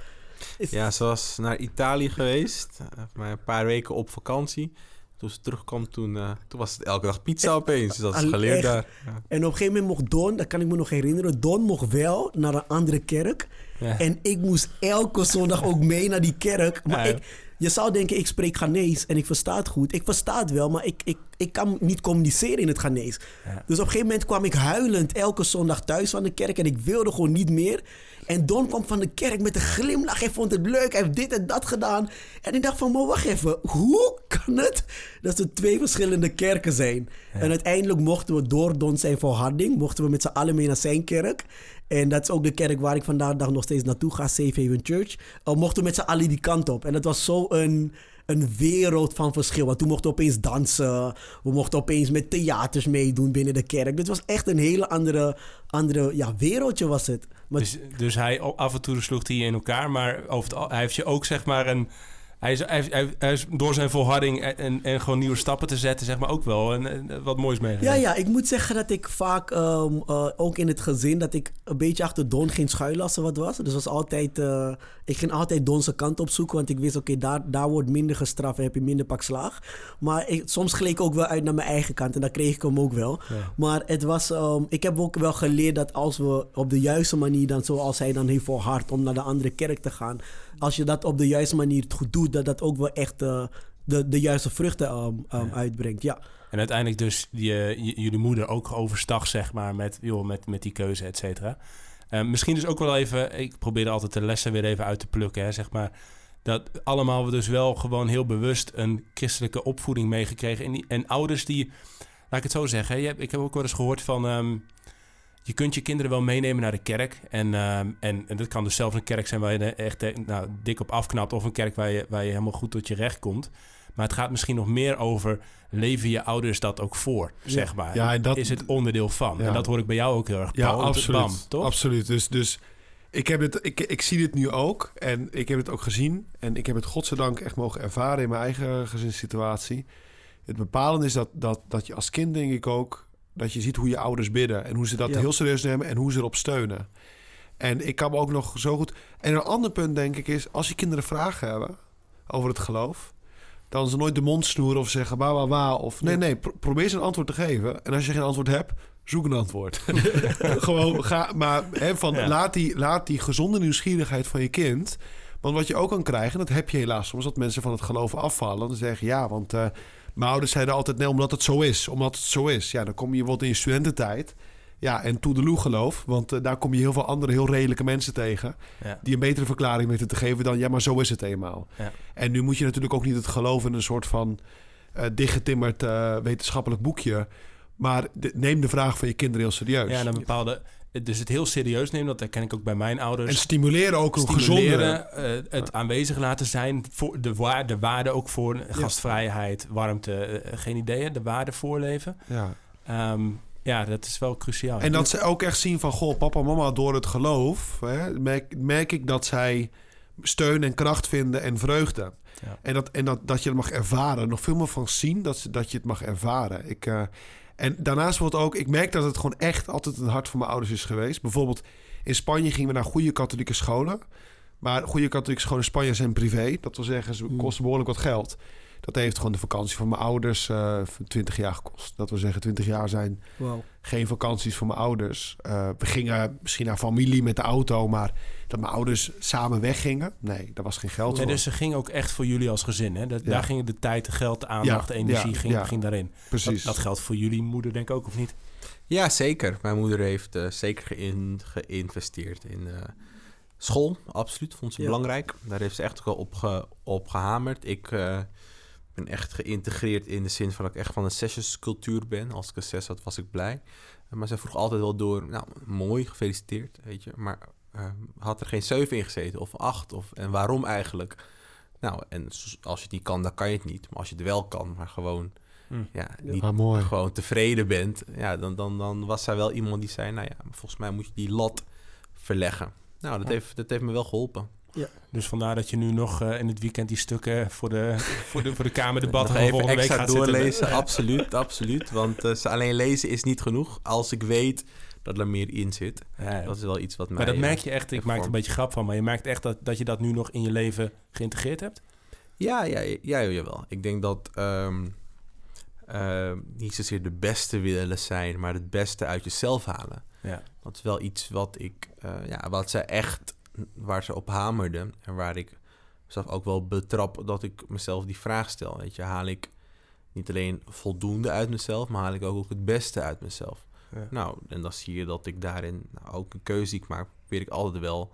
Ja, ze was naar Italië geweest. eh, maar een paar weken op vakantie. Toen ze terugkwam, toen, toen was het elke dag pizza opeens. Dus dat is geleerd echt? daar. Ja. En op een gegeven moment mocht Don, dat kan ik me nog herinneren, Don mocht wel naar een andere kerk. Ja. En ik moest elke zondag ook mee naar die kerk. Maar Ja. ik, je zou denken, ik spreek Ghanese en ik versta het goed. Ik versta het wel, maar ik, ik, ik kan niet communiceren in het Ghanese. Ja. Dus op een gegeven moment kwam ik huilend elke zondag thuis van de kerk en ik wilde gewoon niet meer. En Don kwam van de kerk met een glimlach. Hij vond het leuk. Hij heeft dit en dat gedaan. En ik dacht van, maar wacht even. Hoe kan het dat er twee verschillende kerken zijn? En uiteindelijk mochten we door Don zijn volharding... mochten we met z'n allen mee naar zijn kerk. En dat is ook de kerk waar ik vandaag nog steeds naartoe ga. Safe Haven Church. Uh, mochten we met z'n allen die kant op. En dat was zo een een wereld van verschil. Want toen mochten we opeens dansen. We mochten opeens met theaters meedoen binnen de kerk. Dit was echt een hele andere, andere ja, wereldje was het. Dus, dus hij af en toe sloeg hij in elkaar, maar over hij heeft je ook zeg maar een. Hij is, hij, heeft- hij, hij is door zijn volharding en, en, en gewoon nieuwe stappen te zetten, zeg maar ook wel een- wat moois ja, meegemaakt. ja, ik moet zeggen dat ik vaak, ehm, eh, ook in het gezin, dat ik een beetje achter Don geen schuilen als er wat was. Dus was altijd, eh, ik ging altijd Don zijn kant opzoeken, want ik wist, oké, daar, daar wordt minder gestraft en heb je minder pak slaag. Maar ik, soms gleed ik ook wel uit naar mijn eigen kant en dan kreeg ik hem ook wel. Maar het was, ehm, ik heb ook wel geleerd dat als we op de juiste manier, dan zoals hij dan heeft volhard om naar de andere kerk te gaan, als je dat op de juiste manier goed doet, dat dat ook wel echt eh, de, de juiste vruchten ehm, ehm, uitbrengt. Ja. En uiteindelijk dus die, eh, j- jullie moeder ook overstag, zeg maar, met, joh, met, met die keuze, et cetera. Eh, misschien dus ook wel even, ik probeer altijd de lessen weer even uit te plukken, hè, zeg maar. Dat allemaal we dus wel gewoon heel bewust een christelijke opvoeding meegekregen. En, die- en ouders die, laat ik het zo zeggen, hè, je ik heb ook wel eens gehoord van... ehm, je kunt je kinderen wel meenemen naar de kerk. En, ehm, en, en dat kan dus zelfs een kerk zijn waar je echt eh, nou, dik op afknapt. Of een kerk waar je, waar je helemaal goed tot je recht komt. Maar het gaat misschien nog meer over... leven je ouders dat ook voor, zeg maar. Ja, en dat- is het onderdeel van. Ja. En dat hoor ik bij jou ook heel erg. Ja, Paul. absoluut. Bam, toch? Absoluut. Dus, dus ik, heb het, ik, ik zie dit nu ook. En ik heb het ook gezien. En ik heb het godzijdank echt mogen ervaren in mijn eigen gezinssituatie. Het bepalende is dat, dat, dat je als kind, denk ik ook... dat je ziet hoe je ouders bidden. En hoe ze dat Ja. heel serieus nemen en hoe ze erop steunen. En ik kan me ook nog zo goed... En een ander punt, denk ik, is... als je kinderen vragen hebben over het geloof... dan ze nooit de mond snoeren of zeggen wa wa wa. Of nee, Ja. nee, pro- probeer ze een antwoord te geven. En als je geen antwoord hebt, zoek een antwoord. *laughs* Gewoon ga, maar hè, van, Ja. laat, die, laat die gezonde nieuwsgierigheid van je kind. Want wat je ook kan krijgen, dat heb je helaas soms, dat mensen van het geloof afvallen. Dan zeggen ja, want eh, mijn ouders zeiden altijd nee, omdat het zo is. Omdat het zo is. Ja, dan kom je wat in je studententijd. Ja, en toedeloe geloof. Want eh, daar kom je heel veel andere heel redelijke mensen tegen. Ja. Die een betere verklaring weten te geven dan ja, maar zo is het eenmaal. Ja. En nu moet je natuurlijk ook niet het geloof in een soort van eh dichtgetimmerd eh, wetenschappelijk boekje. Maar de- neem de vraag van je kinderen heel serieus. Ja, en een bepaalde... Dus het heel serieus nemen, dat herken ik ook bij mijn ouders. En stimuleren ook een gezonde... stimuleren, eh, het aanwezig laten zijn, voor de, waar, de waarde ook voor gastvrijheid, warmte, eh, geen idee, de waarde voorleven. Ja. Ehm, ja, dat is wel cruciaal. En dat ze ook echt zien van... Goh, papa en mama, door het geloof... Hè, merk, merk ik dat zij steun en kracht vinden en vreugde. Ja. En, dat, en dat, dat je het mag ervaren. Nog veel meer van zien dat, ze, dat je het mag ervaren. Ik, eh, en daarnaast wordt ook... Ik merk dat het gewoon echt altijd het hart van mijn ouders is geweest. Bijvoorbeeld in Spanje gingen we naar goede katholieke scholen. Maar goede katholieke scholen in Spanje zijn privé. Dat wil zeggen, ze kosten behoorlijk wat geld. Dat heeft gewoon de vakantie van mijn ouders eh 20 jaar gekost. Dat wil zeggen, 20 jaar zijn Wauw. geen vakanties voor mijn ouders. Eh, we gingen misschien naar familie met de auto, maar dat mijn ouders samen weggingen, nee, daar was geen geld Nee, voor. dus ze ging ook echt voor jullie als gezin. Hè? Dat, Ja. Daar gingen de tijd, de geld, de aandacht, Ja, de energie ja, ging, ja. ging daarin. Precies. Dat, dat geldt voor jullie moeder denk ik ook, of niet? Ja, zeker. Mijn moeder heeft eh, zeker geïn- geïnvesteerd in eh, school. Absoluut, vond ze Ja. belangrijk. Daar heeft ze echt op, ge- op gehamerd. Ik eh, ben echt geïntegreerd in de zin van dat ik echt van een zesjescultuur ben. Als ik een zes had, was ik blij. Maar zij vroeg altijd wel door, nou, mooi, gefeliciteerd, weet je. Maar eh, had er geen zeven in gezeten of acht? Of, en waarom eigenlijk? Nou, en als je het niet kan, dan kan je het niet. Maar als je het wel kan, maar gewoon, Hm. ja, niet Ah, mooi. gewoon tevreden bent, ja, dan, dan, dan was zij wel iemand die zei, nou ja, volgens mij moet je die lat verleggen. Nou, dat, Ja. heeft, dat heeft me wel geholpen. Dus vandaar dat je nu nog eh, in het weekend die stukken voor de, *laughs* voor de, voor de van even volgende week gaat zitten. doorlezen, absoluut, absoluut. Want eh, ze alleen lezen is niet genoeg als ik weet dat er meer in zit. Ja, Dat is wel iets wat mij... maar dat eh, merk je echt, ik maak er een beetje grap van, maar je merkt echt dat, dat je dat nu nog in je leven geïntegreerd hebt? Ja, ja, ja, ja, jawel. Ik denk dat ehm, niet zozeer de beste willen zijn, maar het beste uit jezelf halen. Ja. Dat is wel iets wat ik, eh, ja, wat ze echt, waar ze op hamerde en waar ik zelf ook wel betrap dat ik mezelf die vraag stel. Weet je, haal ik niet alleen voldoende uit mezelf, maar haal ik ook, ook het beste uit mezelf. Ja. Nou, en dan zie je dat ik daarin nou, ook een keuze die ik maak, probeer ik altijd wel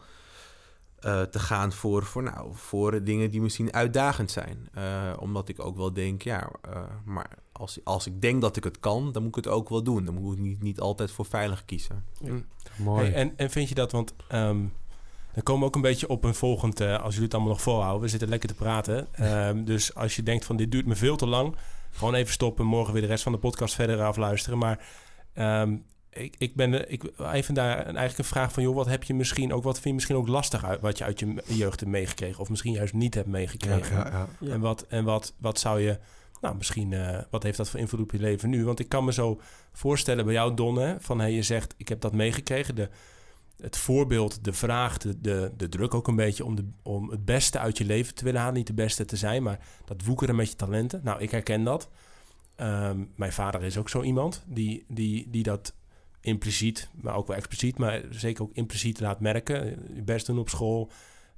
eh, te gaan voor, voor, nou, voor dingen die misschien uitdagend zijn. Eh, omdat ik ook wel denk, ja, eh, maar als, als ik denk dat ik het kan, dan moet ik het ook wel doen. Dan moet ik niet, niet altijd voor veilig kiezen. Mooi. Hey, en, en vind je dat, want ehm, dan komen we ook een beetje op een volgend, eh, als jullie het allemaal nog volhouden. We zitten lekker te praten. *laughs* Ehm, dus als je denkt van dit duurt me veel te lang, gewoon even stoppen. Morgen weer de rest van de podcast verder afluisteren. Maar ehm, ik, ik ben ik, even daar een- eigenlijk een vraag van, joh, wat heb je misschien ook, wat vind je misschien ook lastig uit, wat je uit je jeugd hebt meegekregen, of misschien juist niet hebt meegekregen? ja, ja. Ja. En, wat, en wat, wat zou je, nou misschien, eh, wat heeft dat voor invloed op je leven nu? Want ik kan me zo voorstellen bij jou, Don, hè, van hey, je zegt, ik heb dat meegekregen. De, het voorbeeld, de vraag, de, de, de druk ook een beetje om, de, om het beste uit je leven te willen halen. Niet de beste te zijn, maar dat woekeren met je talenten. Nou, ik herken dat. Ehm, mijn vader is ook zo iemand die, die, die dat impliciet, maar ook wel expliciet, maar zeker ook impliciet laat merken. Best doen op school,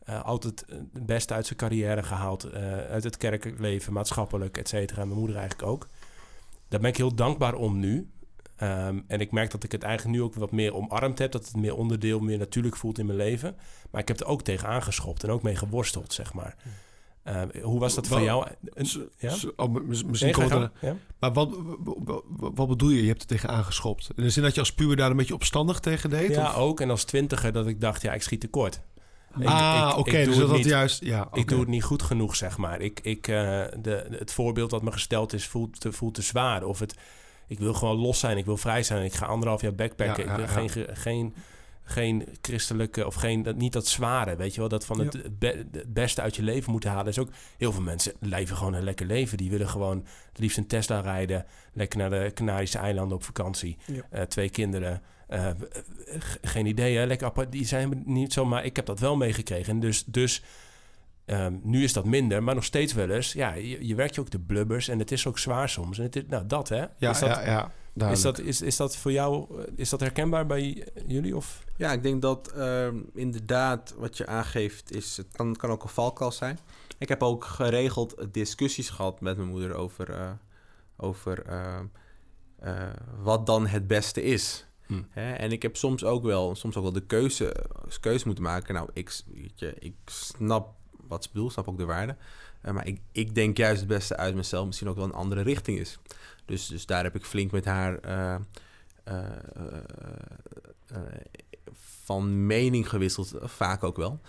eh, altijd het beste uit zijn carrière gehaald. eh, uit het kerkelijk leven, maatschappelijk, et. En mijn moeder eigenlijk ook. Daar ben ik heel dankbaar om nu. Ehm, en ik merk dat ik het eigenlijk nu ook wat meer omarmd heb. Dat het meer onderdeel, meer natuurlijk voelt in mijn leven. Maar ik heb er ook tegen aangeschopt en ook mee geworsteld, zeg maar. Ehm, hoe was dat voor jou? Ja? oh, misschien Nee, er-. Ja? Maar wat, wat, wat bedoel je? Je hebt er tegen aangeschopt. In de zin dat je als puber daar een beetje opstandig tegen deed? Ja, of? ook. En als twintiger dat ik dacht, ja, ik schiet tekort. Ah, oké. dus dat niet. juist... Ja, Ik doe het niet goed genoeg, zeg maar. Ik, ik, eh, de, het voorbeeld dat me gesteld is, voelt te, voelt te zwaar. Of het, ik wil gewoon los zijn, ik wil vrij zijn. Ik ga anderhalf jaar backpacken. Ja, ik wil ja, geen, ge- geen, geen christelijke, of geen, dat, niet dat zware, weet je wel. Dat van het, het, be- het beste uit je leven moeten halen. is ook, heel veel mensen leven gewoon een lekker leven. Die willen gewoon het liefst een Tesla rijden. Lekker naar de Canarische eilanden op vakantie. Eh, twee kinderen. Eh, g- geen idee, hè? Lekker apart. Die zijn niet zo, maar ik heb dat wel meegekregen. En dus, dus ehm, nu is dat minder, maar nog steeds wel eens. Ja, je, je werkt je ook de blubbers en het is ook zwaar soms. En het is, nou, dat hè? Ja, is, dat, ja, ja. is, dat, is, is dat voor jou, eh, is dat herkenbaar bij jullie? Of? Ja, ik denk dat ehm, inderdaad wat je aangeeft, is, het kan, kan ook een valkuil zijn. Ik heb ook geregeld discussies gehad met mijn moeder over, eh, over ehm, eh, wat dan het beste is. Hm. Hè? En ik heb soms ook wel, soms ook wel de keuze, keuze moeten maken. Nou, ik, weet je, ik snap wat ze bedoelt, snap ook de waarde. Eh, maar ik, ik denk juist het beste uit mezelf misschien ook wel een andere richting is. Dus, dus daar heb ik flink met haar eh, eh, van mening gewisseld, vaak ook wel.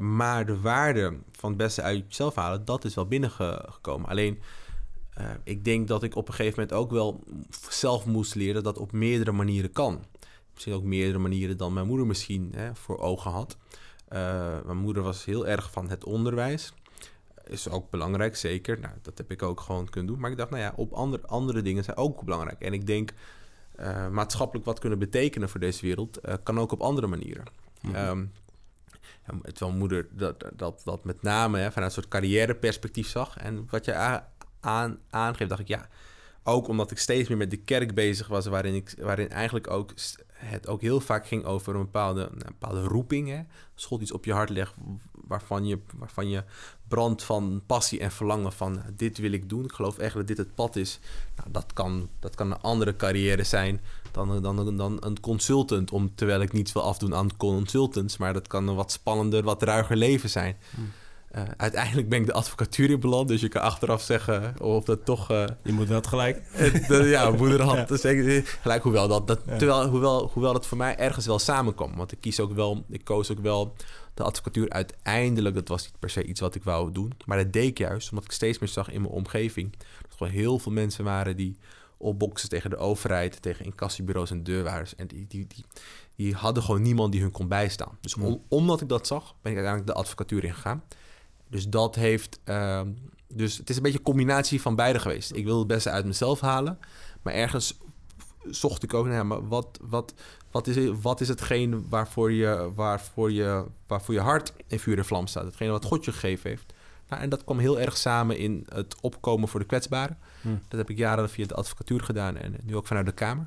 Maar de waarde van het beste uit jezelf halen, dat is wel binnengekomen. Alleen, ik denk dat ik op een gegeven moment ook wel zelf moest leren dat dat op meerdere manieren kan. Misschien ook meerdere manieren dan mijn moeder misschien hè, voor ogen had. Eh, mijn moeder was heel erg van het onderwijs. Is ook belangrijk, zeker. Nou, dat heb ik ook gewoon kunnen doen. Maar ik dacht, nou ja, op andere, andere dingen zijn ook belangrijk. En ik denk, eh, maatschappelijk wat kunnen betekenen voor deze wereld, eh, kan ook op andere manieren. Ehm, ja, terwijl moeder dat, dat, dat met name hè, vanuit een soort carrièreperspectief zag. En wat je aan, aangeeft, dacht ik, ja, ook omdat ik steeds meer met de kerk bezig was, waarin, ik, waarin eigenlijk ook het ook heel vaak ging over een bepaalde, nou, bepaalde roeping. Hè? Als iets op je hart legt waarvan je, waarvan je brandt van passie en verlangen van dit wil ik doen. Ik geloof echt dat dit het pad is. Nou, dat, kan, dat kan een andere carrière zijn dan, dan, dan een consultant. Om, terwijl ik niets wil afdoen aan consultants. Maar dat kan een wat spannender, wat ruiger leven zijn. Eh, uiteindelijk ben ik de advocatuur in beland. Dus je kan achteraf zeggen of dat toch... eh, Je moet dat gelijk. de- ja, *laughs* mijn moeder had Ja. zeker gelijk, hoewel dat, dat Ja. terwijl, hoewel, hoewel dat voor mij ergens wel samenkwam. Want ik kies ook wel, ik koos ook wel de advocatuur uiteindelijk. Dat was niet per se iets wat ik wou doen. Maar dat deed ik juist, omdat ik steeds meer zag in mijn omgeving. Dat er gewoon heel veel mensen waren die opboksen tegen de overheid, tegen incassobureaus en deurwaarders. En die, die, die, die hadden gewoon niemand die hun kon bijstaan. Dus om- omdat ik dat zag, ben ik uiteindelijk de advocatuur ingegaan. Dus dat heeft. ehm, dus het is een beetje een combinatie van beide geweest. Ik wil het beste uit mezelf halen. Maar ergens zocht ik ook naar, ja, maar wat, wat, wat, is, wat is hetgeen waarvoor je, waarvoor, je, waarvoor je hart in vuur en vlam staat? Hetgene wat God je gegeven heeft. Nou, en dat kwam heel erg samen in het opkomen voor de kwetsbaren. Hm. Dat heb ik jaren via de advocatuur gedaan en nu ook vanuit de Kamer.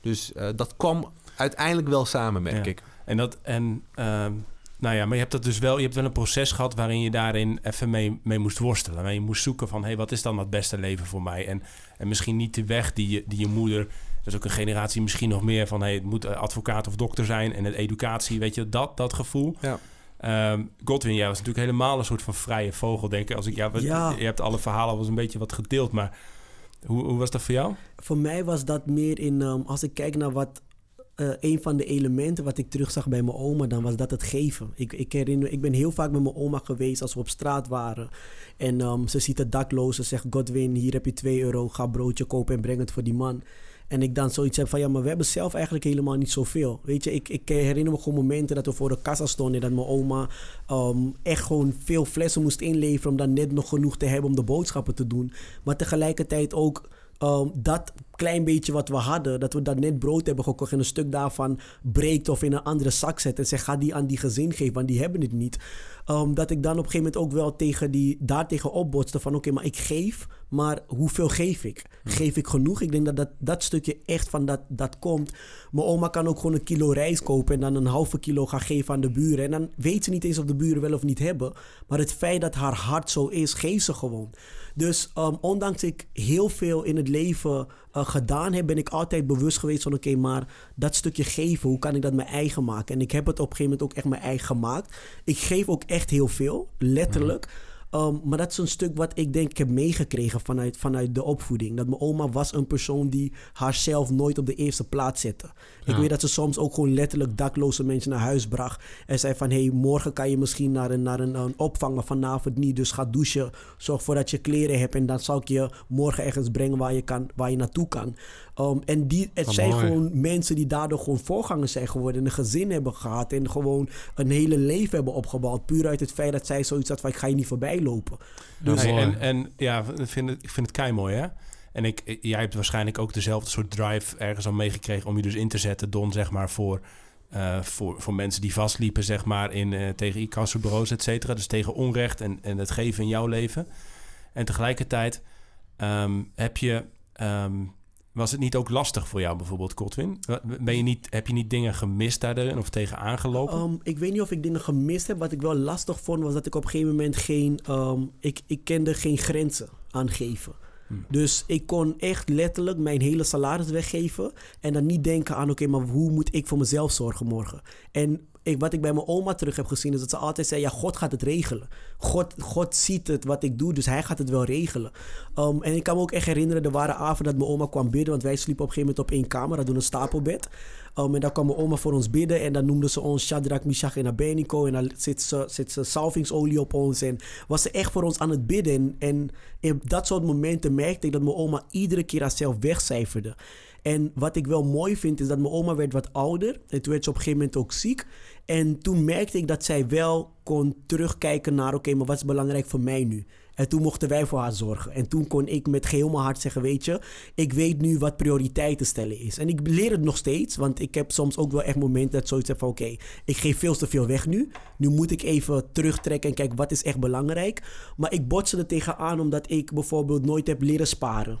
Dus eh, dat kwam uiteindelijk wel samen, merk Ja. ik. En dat, en, ehm, nou ja, maar je hebt dat dus wel, je hebt wel een proces gehad waarin je daarin even mee, mee moest worstelen. Waarin je moest zoeken van, hé, hey, wat is dan het beste leven voor mij? En, en misschien niet de weg die je, die je moeder is ook een generatie misschien nog meer van... Hey, het moet eh, advocaat of dokter zijn en het educatie, weet je, dat, dat gevoel. Ja. Ehm, Godwin, jij was natuurlijk helemaal een soort van vrije vogel, denk ik. Als ik ja, wat- Ja. Je hebt alle verhalen al wel eens een beetje wat gedeeld, maar hoe, hoe was dat voor jou? Voor mij was dat meer in, ehm, als ik kijk naar wat eh, een van de elementen wat ik terugzag bij mijn oma, dan was dat het geven. Ik, ik herinner, ik ben heel vaak met mijn oma geweest als we op straat waren. En ehm, ze ziet de dakloze, zegt Godwin, hier heb je 2 euro, ga broodje kopen en breng het voor die man. En ik dan zoiets heb van, ja, maar we hebben zelf eigenlijk helemaal niet zoveel. Weet je, ik, ik herinner me gewoon momenten dat we voor de kassa stonden... en dat mijn oma ehm, echt gewoon veel flessen moest inleveren... om dan net nog genoeg te hebben om de boodschappen te doen. Maar tegelijkertijd ook ehm, dat klein beetje wat we hadden... dat we dat net brood hebben gekocht en een stuk daarvan breekt... of in een andere zak zet en zeg, ga die aan die gezin geven, want die hebben het niet. Ehm, dat ik dan op een gegeven moment ook wel tegen die, daartegen opbotste van... oké, maar ik geef, maar hoeveel geef ik? Geef ik genoeg? Ik denk dat dat, dat stukje echt van dat, dat komt. Mijn oma kan ook gewoon een kilo rijst kopen... en dan een halve kilo gaan geven aan de buren. En dan weet ze niet eens of de buren wel of niet hebben. Maar het feit dat haar hart zo is, geeft ze gewoon. Dus ehm, ondanks ik heel veel in het leven gedaan heb... ben ik altijd bewust geweest van... oké, maar dat stukje geven, hoe kan ik dat mijn eigen maken? En ik heb het op een gegeven moment ook echt mijn eigen gemaakt. Ik geef ook echt heel veel, letterlijk... Ehm, maar dat is een stuk wat ik denk ik heb meegekregen vanuit, vanuit de opvoeding. Dat mijn oma was een persoon die haarzelf nooit op de eerste plaats zette. Ik weet dat ze soms ook gewoon letterlijk dakloze mensen naar huis bracht. En zei van, hé, hey, morgen kan je misschien naar een, naar een, een opvang, vanavond niet. Dus ga douchen, zorg voor dat je kleren hebt. En dan zal ik je morgen ergens brengen waar je, kan, waar je naartoe kan. Ehm, en die, het Wat zijn mooi. gewoon mensen die daardoor gewoon voorgangers zijn geworden. En een gezin hebben gehad. En gewoon een hele leven hebben opgebouwd. Puur uit het feit dat zij zoiets had van, ik ga je niet voorbij lopen. Dus, Nee, en, en ja, ik vind het, ik vind het kei mooi, hè? En ik, jij hebt waarschijnlijk ook dezelfde soort drive ergens al meegekregen om je dus in te zetten, Don, zeg maar, voor, eh, voor, voor mensen die vastliepen, zeg maar, in, eh, tegen incassobureaus, et cetera. Dus tegen onrecht en, en het geven in jouw leven. En tegelijkertijd ehm, heb je, ehm, was het niet ook lastig voor jou bijvoorbeeld, Kotwin? Ben je niet, heb je niet dingen gemist daarin of tegen aangelopen? Ehm, ik weet niet of ik dingen gemist heb. Wat ik wel lastig vond, was dat ik op een gegeven moment geen... ehm, ik, ik kende geen grenzen aangeven. Dus ik kon echt letterlijk mijn hele salaris weggeven. En dan niet denken aan, oké, maar hoe moet ik voor mezelf zorgen morgen? En ik, wat ik bij mijn oma terug heb gezien, is dat ze altijd zei, ja, God gaat het regelen. God, God ziet het, wat ik doe, dus hij gaat het wel regelen. Ehm, en ik kan me ook echt herinneren, er waren avonden dat mijn oma kwam bidden, want wij sliepen op een gegeven moment op één kamer, dat doen een stapelbed. Um, en dan kwam mijn oma voor ons bidden en dan noemde ze ons Shadrach, Meshach en Abednego. En dan zit ze, zit ze salvingsolie op ons en was ze echt voor ons aan het bidden. En, en in dat soort momenten merkte ik dat mijn oma iedere keer haarzelf wegcijferde. En wat ik wel mooi vind, is dat mijn oma werd wat ouder. En toen werd ze op een gegeven moment ook ziek. En toen merkte ik dat zij wel kon terugkijken naar... oké, maar wat is belangrijk voor mij nu? En toen mochten wij voor haar zorgen. En toen kon ik met geheel mijn hart zeggen... weet je, ik weet nu wat prioriteiten stellen is. En ik leer het nog steeds. Want ik heb soms ook wel echt momenten dat zoiets heb van... oké, ik geef veel te veel weg nu. Nu moet ik even terugtrekken en kijken wat is echt belangrijk. Maar ik botste er tegenaan omdat ik bijvoorbeeld nooit heb leren sparen.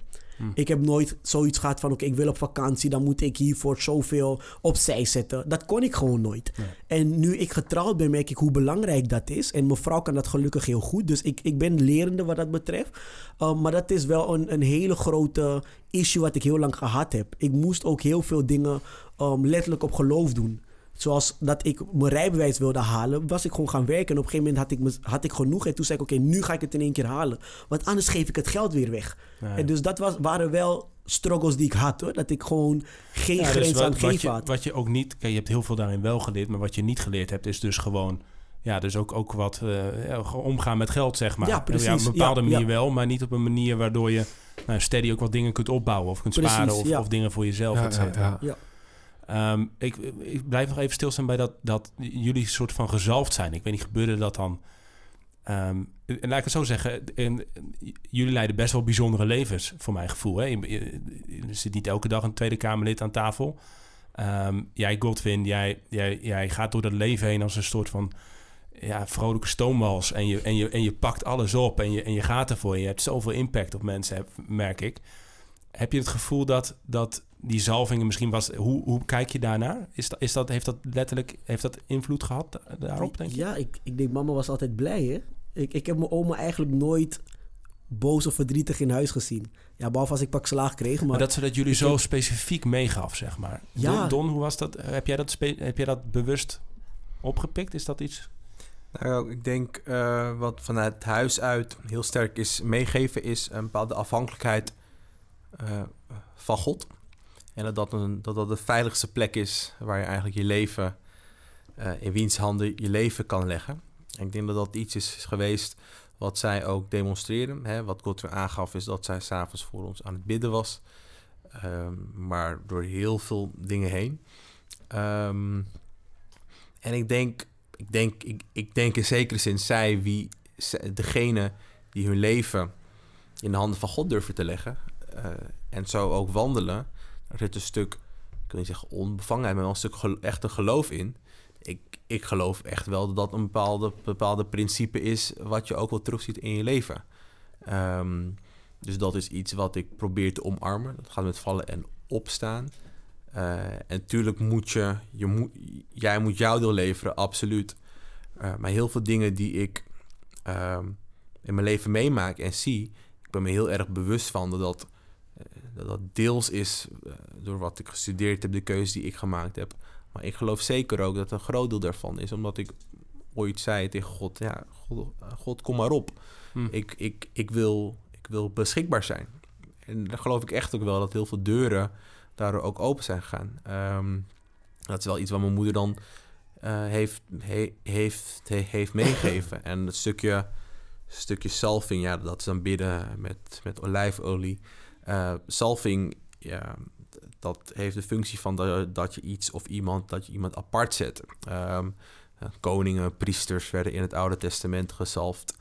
Ik heb nooit zoiets gehad van: oké, ik wil op vakantie, dan moet ik hiervoor zoveel opzij zetten. Dat kon ik gewoon nooit. En nu ik getrouwd ben, merk ik hoe belangrijk dat is. En mijn vrouw kan dat gelukkig heel goed. Dus ik, ik ben lerende wat dat betreft. Um, maar dat is wel een, een hele grote issue wat ik heel lang gehad heb. Ik moest ook heel veel dingen um, letterlijk op geloof doen. Zoals dat ik mijn rijbewijs wilde halen, was ik gewoon gaan werken. En op een gegeven moment had ik, me- had ik genoeg. En toen zei ik, oké, nu ga ik het in één keer halen. Want anders geef ik het geld weer weg. En dus dat was, waren wel struggles die ik had, hoor. Dat ik gewoon geen Ja, dus grens wat, aan wat, geven je, had. wat je ook niet... Kijk, je hebt heel veel daarin wel geleerd, maar wat je niet geleerd hebt is dus gewoon... Ja, dus ook, ook wat eh, omgaan met geld, zeg maar. Ja, precies. op een bepaalde Ja, manier ja. wel, maar niet op een manier waardoor je nou, steady ook wat dingen kunt opbouwen of kunt Precies, sparen of, ja. of dingen voor jezelf, Ja, et ja, cetera. ja. Ehm, ik, ik blijf nog even stilstaan bij dat, dat jullie soort van gezalfd zijn. Ik weet niet, gebeurde dat dan? Ehm, en laat ik het zo zeggen, en, jullie leiden best wel bijzondere levens, voor mijn gevoel. Hè? Je, zit niet elke dag een Tweede Kamerlid aan tafel. Ehm, jij, Godwin, jij, jij, jij gaat door dat leven heen als een soort van ja, vrolijke stoomwals. En je, en, je, en je pakt alles op en je, en je gaat ervoor. En je hebt zoveel impact op mensen, merk ik. Heb je het gevoel dat, dat die zalvingen misschien was... Hoe, hoe kijk je daarnaar? Is dat, is dat, heeft dat letterlijk heeft dat invloed gehad da- daarop, denk je? Ja, ik, ik denk, mama was altijd blij, hè. Ik, ik heb mijn oma eigenlijk nooit boos of verdrietig in huis gezien. Ja, behalve als ik pak slaag kreeg. Maar, Maar dat ze dat jullie zo heb- specifiek meegaf, zeg maar. Ja. Don, Don, hoe was dat? Heb jij dat, heb jij dat bewust opgepikt? Is dat iets? Nou, ik denk eh, wat vanuit huis uit heel sterk is meegeven, is een bepaalde afhankelijkheid eh, van God. En dat dat, een, dat dat de veiligste plek is waar je eigenlijk je leven, eh, in wiens handen je leven kan leggen. En ik denk dat dat iets is geweest wat zij ook demonstreren. Hè? Wat God weer aangaf is dat zij s'avonds voor ons aan het bidden was. Ehm, maar door heel veel dingen heen. Ehm, en ik denk ik denk, ik, ik denk in zekere zin zij wie degene die hun leven in de handen van God durven te leggen en zo ook wandelen, daar zit een stuk, ik wil niet zeggen onbevangenheid, maar wel een stuk gel- echte geloof in. Ik, ik geloof echt wel dat dat een bepaalde, bepaalde principe is wat je ook wel terugziet in je leven. Ehm, dus dat is iets wat ik probeer te omarmen. Dat gaat met vallen en opstaan. Eh, en natuurlijk moet je, je moet, jij moet jouw deel leveren, absoluut. Eh, maar heel veel dingen die ik ehm, in mijn leven meemaak en zie, ik ben me heel erg bewust van dat dat, deels is eh, door wat ik gestudeerd heb, de keuze die ik gemaakt heb. Maar ik geloof zeker ook dat een groot deel daarvan is omdat ik ooit zei tegen God, ja, God, God kom maar op. Hm. Ik, ik, ik, wil, ik wil beschikbaar zijn. En dan geloof ik echt ook wel dat heel veel deuren daardoor ook open zijn gegaan. Ehm, dat is wel iets wat mijn moeder dan eh, heeft, he- heeft, he- heeft meegegeven. *laughs* en het stukje, stukje salving, ja, dat is dan bidden met, met olijfolie. Eh, salving, ja, dat heeft de functie van dat, je iets of iemand, dat je iemand apart zet. Ehm, eh, koningen, priesters werden in het Oude Testament gezalfd.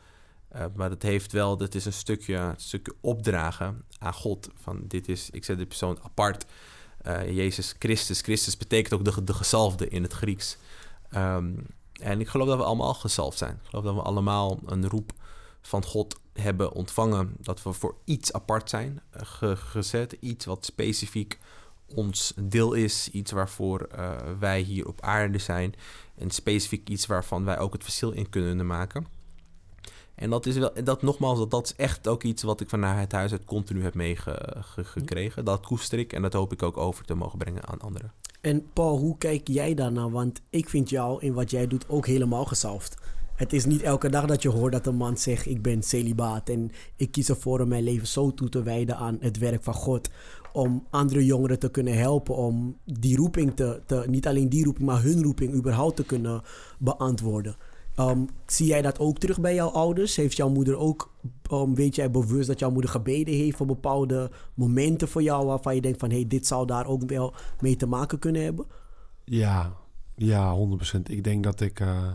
Eh, maar dat heeft wel, dat is een stukje, stukje opdragen aan God. Van dit is, ik zet de persoon apart. Eh, Jezus Christus. Christus betekent ook de, de gezalfde in het Grieks. Ehm, en ik geloof dat we allemaal gezalfd zijn. Ik geloof dat we allemaal een roep van God hebben ontvangen. Dat we voor iets apart zijn eh, ge- gezet. Iets wat specifiek ons deel is. Iets waarvoor eh, wij hier op aarde zijn. En specifiek iets waarvan wij ook het verschil in kunnen maken. En dat is wel, dat nogmaals, dat, dat is echt ook iets wat ik vanuit het huis uit continu heb meegekregen. Dat koester ik en dat hoop ik ook over te mogen brengen aan anderen. En Paul, hoe kijk jij daarnaar? Want ik vind jou in wat jij doet ook helemaal gezalfd. Het is niet elke dag dat je hoort dat een man zegt: Ik ben celibaat en ik kies ervoor om mijn leven zo toe te wijden aan het werk van God. Om andere jongeren te kunnen helpen, om die roeping te, te niet alleen die roeping, maar hun roeping überhaupt te kunnen beantwoorden. Ehm, zie jij dat ook terug bij jouw ouders? Heeft jouw moeder ook, ehm, weet jij bewust dat jouw moeder gebeden heeft voor bepaalde momenten voor jou waarvan je denkt van hé, hey, dit zou daar ook wel mee te maken kunnen hebben? Ja, ja, 100%. Ik denk dat ik, eh,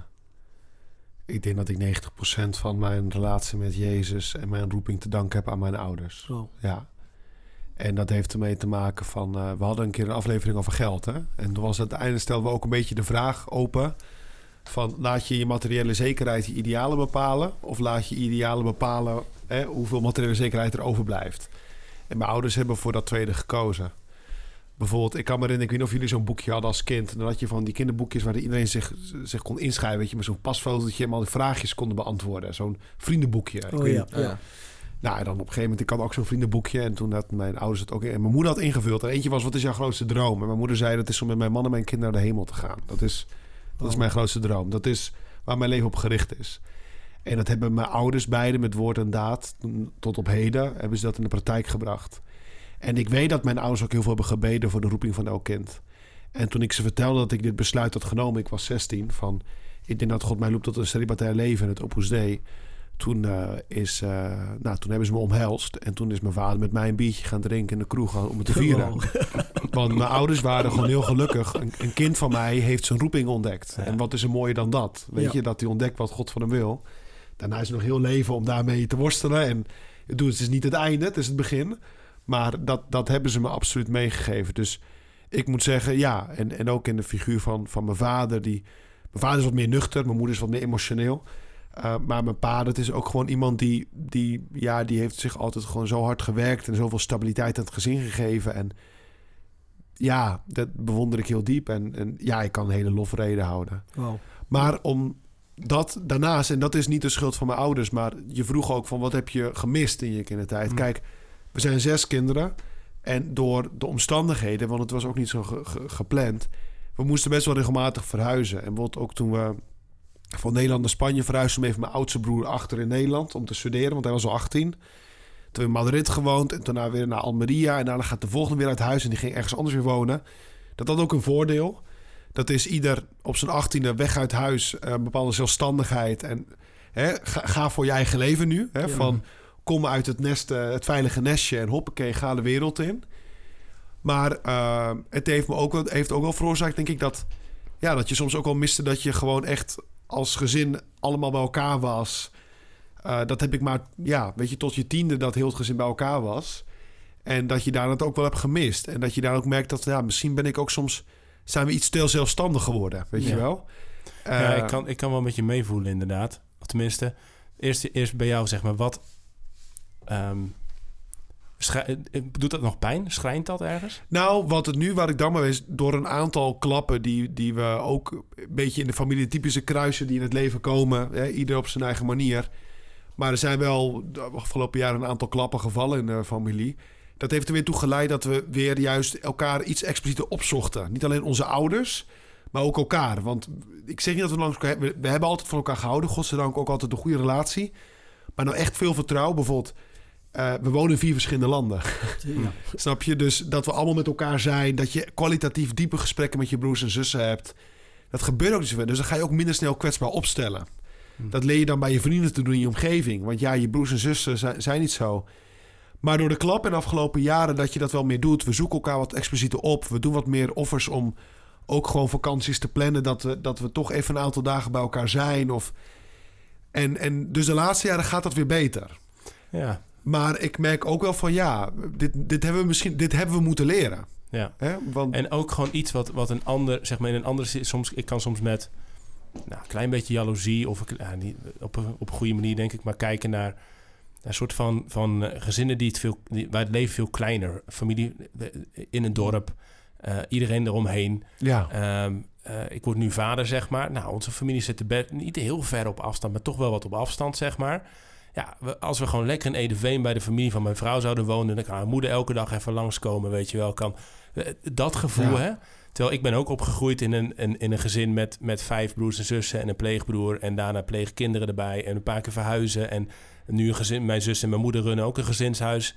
ik denk dat ik 90% van mijn relatie met Jezus en mijn roeping te danken heb aan mijn ouders. Zo. Ja. En dat heeft ermee te maken van... eh, we hadden een keer een aflevering over geld, hè? En toen was het einde stelden we ook een beetje de vraag open... van laat je je materiële zekerheid je idealen bepalen... of laat je idealen bepalen hè, hoeveel materiële zekerheid er overblijft. En mijn ouders hebben voor dat tweede gekozen. Bijvoorbeeld, ik kan me herinneren, ik weet niet of jullie zo'n boekje hadden als kind. En dan had je van die kinderboekjes waar iedereen zich, zich kon inschrijven. Weet je, met zo'n pasfotootje en al die vraagjes konden beantwoorden. Zo'n vriendenboekje. Ik Oh weet ja, niet- ja. nou, en dan op een gegeven moment, ik had ook zo'n vriendenboekje. En toen had mijn ouders het ook... En mijn moeder had ingevuld. En eentje was, wat is jouw grootste droom? En mijn moeder zei, dat is om met mijn man en mijn kinderen naar de hemel te gaan. Dat is, dat is Oh. mijn grootste droom. Dat is waar mijn leven op gericht is. En dat hebben mijn ouders beide met woord en daad... tot op heden, hebben ze dat in de praktijk gebracht. En ik weet dat mijn ouders ook heel veel hebben gebeden... voor de roeping van elk kind. En toen ik ze vertelde dat ik dit besluit had genomen... ik was 16, van... ik denk dat God mij roept tot een celibatair leven... en het Opus Dei toen, eh, is, eh, nou, toen hebben ze me omhelst. En toen is mijn vader met mij een biertje gaan drinken in de kroeg om het te vieren. Want mijn ouders waren gewoon heel gelukkig. Een, een kind van mij heeft zijn roeping ontdekt. En wat is er mooier dan dat? Weet Ja. je, dat hij ontdekt wat God van hem wil. Daarna is nog heel leven om daarmee te worstelen. En het is niet het einde, het is het begin. Maar dat, dat hebben ze me absoluut meegegeven. Dus ik moet zeggen, ja. En, en ook in de figuur van, van mijn vader. Die, mijn vader is wat meer nuchter, mijn moeder is wat meer emotioneel. Uh, maar mijn pa, dat is ook gewoon iemand die, die, ja, die heeft zich altijd gewoon zo hard gewerkt en zoveel stabiliteit aan het gezin gegeven. En ja, dat bewonder ik heel diep. En, en ja, ik kan een hele lofrede houden. Wow. Maar om dat daarnaast, en dat is niet de schuld van mijn ouders, maar je vroeg ook van wat heb je gemist in je kindertijd? Mm. Kijk, we zijn zes kinderen en door de omstandigheden, want het was ook niet zo ge- ge- gepland, we moesten best wel regelmatig verhuizen. En bijvoorbeeld ook toen we van Nederland naar Spanje verhuisden, even mijn oudste broer achter in Nederland om te studeren, want hij was al 18. Toen in Madrid gewoond en daarna weer naar Almeria en daarna gaat de volgende weer uit huis en die ging ergens anders weer wonen. Dat had ook een voordeel. Dat is ieder op zijn achttiende weg uit huis, eh, een bepaalde zelfstandigheid. En hè, ga, ga voor je eigen leven nu. Hè, Ja. Van kom uit het, nest, eh, het veilige nestje en hoppakee, ga de wereld in. Maar eh, het heeft me ook wel, heeft ook wel veroorzaakt, denk ik, dat, ja, dat je soms ook wel miste dat je gewoon echt als gezin allemaal bij elkaar was. Eh, dat heb ik maar, ja, weet je, tot je tiende dat heel het gezin bij elkaar was. En dat je daar het ook wel hebt gemist. En dat je daar ook merkt dat, ja, misschien ben ik ook soms, zijn we iets te zelfstandig geworden, weet je wel? ja, ik kan, ik kan wel met je meevoelen inderdaad. Of tenminste, eerst, eerst bij jou zeg maar, wat... ehm, schrij- eh, doet dat nog pijn? Schrijnt dat ergens? Nou, wat het nu, waar ik dan mee is, door een aantal klappen die, die we ook een beetje in de familie typische kruisen die in het leven komen, hè, ieder op zijn eigen manier. Maar er zijn wel de afgelopen jaar een aantal klappen gevallen in de familie. Dat heeft er weer toe geleid dat we weer juist elkaar iets explicieter opzochten. Niet alleen onze ouders, maar ook elkaar. Want ik zeg niet dat we langs elkaar we, we hebben altijd van elkaar gehouden, godzijdank ook altijd een goede relatie. Maar nou echt veel vertrouwen, bijvoorbeeld. Eh, we wonen in vier verschillende landen. Ja. *laughs* Snap je? Dus dat we allemaal met elkaar zijn. Dat je kwalitatief diepe gesprekken met je broers en zussen hebt. Dat gebeurt ook niet zoveel. Dus dan ga je ook minder snel kwetsbaar opstellen. Dat leer je dan bij je vrienden te doen in je omgeving. Want ja, je broers en zussen zijn, zijn niet zo. Maar door de klap in de afgelopen jaren dat je dat wel meer doet. We zoeken elkaar wat explicieter op. We doen wat meer offers om ook gewoon vakanties te plannen. Dat we, dat we toch even een aantal dagen bij elkaar zijn. Of... En, en dus de laatste jaren gaat dat weer beter. Ja, Maar ik merk ook wel van ja, dit, dit hebben we misschien dit hebben we moeten leren. ja. Hè? Want En ook gewoon iets wat, wat een ander, zeg maar in een andere zin, soms, ik kan soms met nou, een klein beetje jaloezie of een- ja, niet, op, een, op een goede manier denk ik, maar kijken naar, naar een soort van, van eh, gezinnen die het veel, die, waar het leven veel kleiner, familie in een dorp, eh, iedereen eromheen. ja, Ehm, eh, ik word nu vader, zeg maar. Nou, onze familie zit er niet heel ver op afstand, maar toch wel wat op afstand, zeg maar. Ja, we- als we gewoon lekker in Edeveen bij de familie van mijn vrouw zouden wonen... dan kan haar moeder elke dag even langskomen, weet je wel. Kan, eh, dat gevoel, Ja. hè? Terwijl ik ben ook opgegroeid in een, in, in een gezin met, met vijf broers en zussen... en een pleegbroer en daarna pleegkinderen erbij... en een paar keer verhuizen. En nu een gezin, mijn zus en mijn moeder runnen ook een gezinshuis...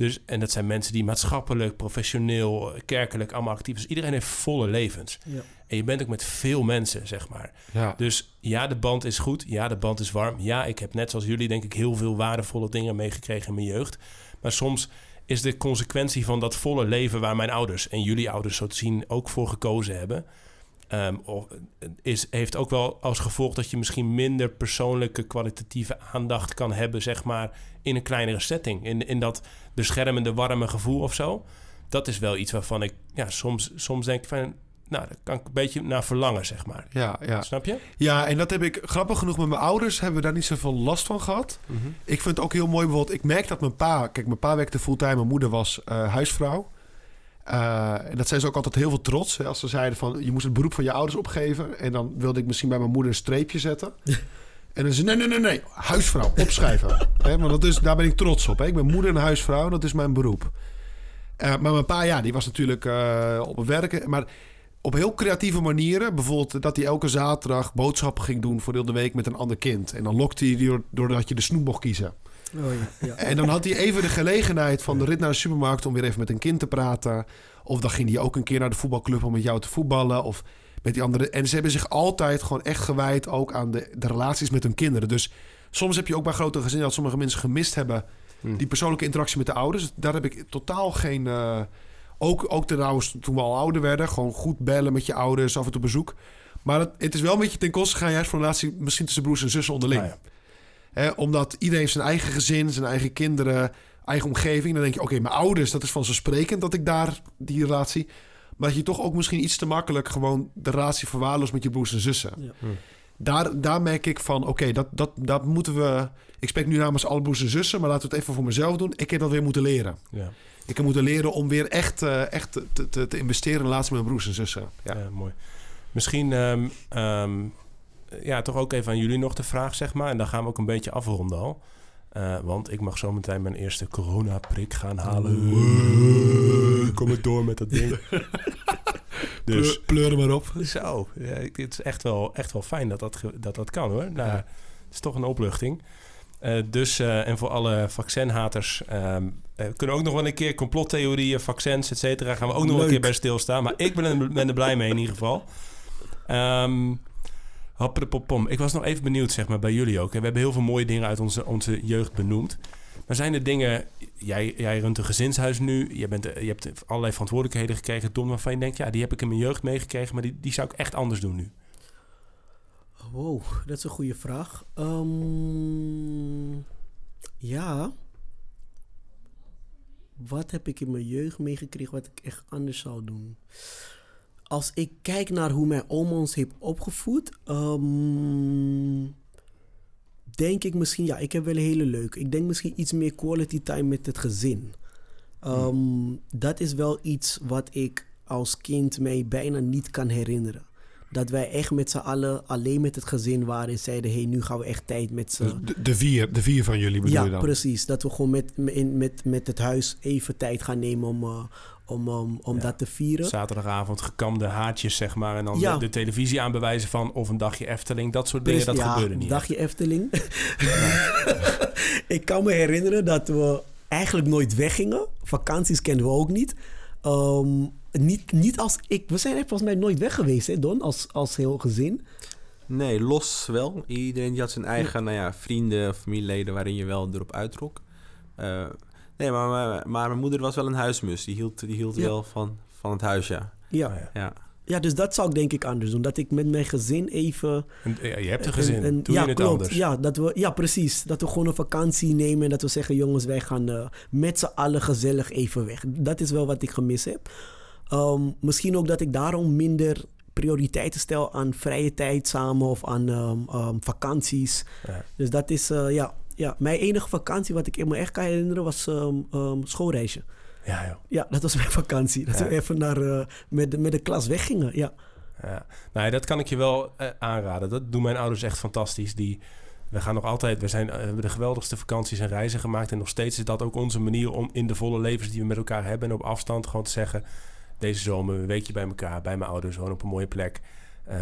Dus, en dat zijn mensen die maatschappelijk, professioneel, kerkelijk allemaal actief zijn. Dus iedereen heeft volle levens. Ja. En je bent ook met veel mensen, zeg maar. ja. Dus ja, de band is goed. Ja, de band is warm. Ja, ik heb net zoals jullie denk ik heel veel waardevolle dingen meegekregen in mijn jeugd. Maar soms is de consequentie van dat volle leven waar mijn ouders en jullie ouders zo te zien ook voor gekozen hebben... of- is, heeft ook wel als gevolg dat je misschien minder persoonlijke kwalitatieve aandacht kan hebben, zeg maar, in een kleinere setting. In, in dat beschermende, warme gevoel of zo. Dat is wel iets waarvan ik ja, soms, soms denk van, nou, daar kan ik een beetje naar verlangen, zeg maar. ja, ja. Snap je? ja, en dat heb ik grappig genoeg met mijn ouders hebben we daar niet zoveel last van gehad. Ik vind het ook heel mooi bijvoorbeeld. Ik merk dat mijn pa, kijk, mijn pa werkte fulltime, mijn moeder was eh, huisvrouw. Eh, en dat zijn ze ook altijd heel veel trots. Hè, als ze zeiden van je moest het beroep van je ouders opgeven. En dan wilde ik misschien bij mijn moeder een streepje zetten. En dan zei ze: nee, nee, nee, nee, huisvrouw, opschrijven. *laughs* Hè, want dat is, daar ben ik trots op. Hè. Ik ben moeder en huisvrouw, dat is mijn beroep. Eh, maar mijn pa, ja, die was natuurlijk eh, op het werken. Maar op heel creatieve manieren. Bijvoorbeeld dat hij elke zaterdag boodschappen ging doen voor heel de week met een ander kind. En dan lokte hij die door- doordat je de snoep mocht kiezen. Oh ja, ja. En dan had hij even de gelegenheid van de rit naar de supermarkt om weer even met een kind te praten. Of dan ging hij ook een keer naar de voetbalclub om met jou te voetballen. Of met die andere. En ze hebben zich altijd gewoon echt gewijd ook aan de, de relaties met hun kinderen. Dus soms heb je ook bij grote gezinnen dat sommige mensen gemist hebben. Hmm. Die persoonlijke interactie met de ouders. Daar heb ik totaal geen. eh, ook, ook trouwens toen we al ouder werden. Gewoon goed bellen met je ouders, af en toe bezoek. Maar het, het is wel een beetje ten koste gegaan juist van een relatie misschien tussen broers en zussen onderling. Nou ja. Hè, omdat iedereen heeft zijn eigen gezin, zijn eigen kinderen, eigen omgeving. Dan denk je, oké, mijn ouders, dat is vanzelfsprekend dat ik daar die relatie... Maar dat je toch ook misschien iets te makkelijk gewoon de relatie verwaarloost met je broers en zussen. Ja. Hm. Daar, daar merk ik van, oké, dat, dat, dat moeten we... Ik spreek nu namens alle broers en zussen, maar laten we het even voor mezelf doen. Ik heb dat weer moeten leren. Ja, Ik heb moeten leren om weer echt, eh, echt te, te, te investeren in de relatie met mijn broers en zussen. Ja. ja. mooi. Misschien, ehm, ehm, ja, toch ook even aan jullie nog de vraag, zeg maar. En dan gaan we ook een beetje afronden al. Eh, want ik mag zo meteen mijn eerste coronaprik gaan halen. Kom ik door met dat ding. *laughs* dus Pleur, maar op. zo, ja, het is echt wel, echt wel fijn dat dat, dat, dat kan hoor. Nou, het is toch een opluchting. Eh, dus, eh, en voor alle vaccinhaters, ehm eh, kunnen ook nog wel een keer complottheorieën, vaccins, et cetera, gaan we ook nog een keer bij stilstaan. Maar ik ben er, ben er blij mee in ieder geval. Ehm Happerdepopom. Ik was nog even benieuwd, zeg maar, bij jullie ook. We hebben heel veel mooie dingen uit onze, onze jeugd benoemd. Maar zijn er dingen... Jij, jij runt een gezinshuis nu. Je, bent, je hebt allerlei verantwoordelijkheden gekregen, Don, waarvan je denkt... ja, die heb ik in mijn jeugd meegekregen... maar die, die zou ik echt anders doen nu. Wow, dat is een goede vraag. Ehm, ja. Wat heb ik in mijn jeugd meegekregen wat ik echt anders zou doen? Als ik kijk naar hoe mijn oma ons heeft opgevoed, ehm, denk ik misschien, ja, ik heb wel een hele leuke. Ik denk misschien iets meer quality time met het gezin. Ehm, Dat is wel iets wat ik als kind mij bijna niet kan herinneren. Dat wij echt met z'n allen alleen met het gezin waren en zeiden: hé, hey, nu gaan we echt tijd met z'n Dus de, de vier, de vier van jullie bedoel ja, je dan? precies. Dat we gewoon met, met, met, met het huis even tijd gaan nemen om, eh, om, om, om Ja. dat te vieren. Zaterdagavond gekamde haartjes, zeg maar... en dan Ja. de, de televisie aanbewijzen van... of een dagje Efteling, dat soort dingen, dat ja, gebeurde niet. dagje Efteling. *laughs* ik kan me herinneren dat we eigenlijk nooit weggingen. Vakanties kenden we ook niet. Ehm, niet, niet als ik... We zijn echt volgens mij nooit weg geweest, hè Don? Als, als heel gezin. Nee, los wel. Iedereen die had zijn eigen nou ja, vrienden, familieleden waarin je wel erop uittrok. Eh, nee, maar, maar, maar mijn moeder was wel een huismus. Die hield, die hield Ja. wel van, van het huis, ja. Ja. Oh, ja. ja. ja, dus dat zou ik denk ik anders doen. Dat ik met mijn gezin even... En, ja, je hebt een gezin, En- en- doe ja, je het klopt. anders. Ja, dat we, ja, precies. Dat we gewoon een vakantie nemen en dat we zeggen: jongens, wij gaan eh, met z'n allen gezellig even weg. Dat is wel wat ik gemist heb. Ehm, misschien ook dat ik daarom minder prioriteiten stel aan vrije tijd samen of aan ehm, ehm, vakanties. Ja. Dus dat is, eh, ja, ja. Mijn enige vakantie wat ik me echt kan herinneren was ehm ehm, schoolreisje. Ja, joh. Ja, dat was mijn vakantie. Dat Ja. we even naar, eh, met, de, met de klas weggingen. Ja. Ja, nou, dat kan ik je wel eh, aanraden. Dat doen mijn ouders echt fantastisch. Die, we gaan nog altijd, we, zijn, eh, we hebben de geweldigste vakanties en reizen gemaakt. En nog steeds is dat ook onze manier om in de volle levens die we met elkaar hebben en op afstand gewoon te zeggen: deze zomer een weekje bij elkaar, bij mijn ouders, gewoon op een mooie plek.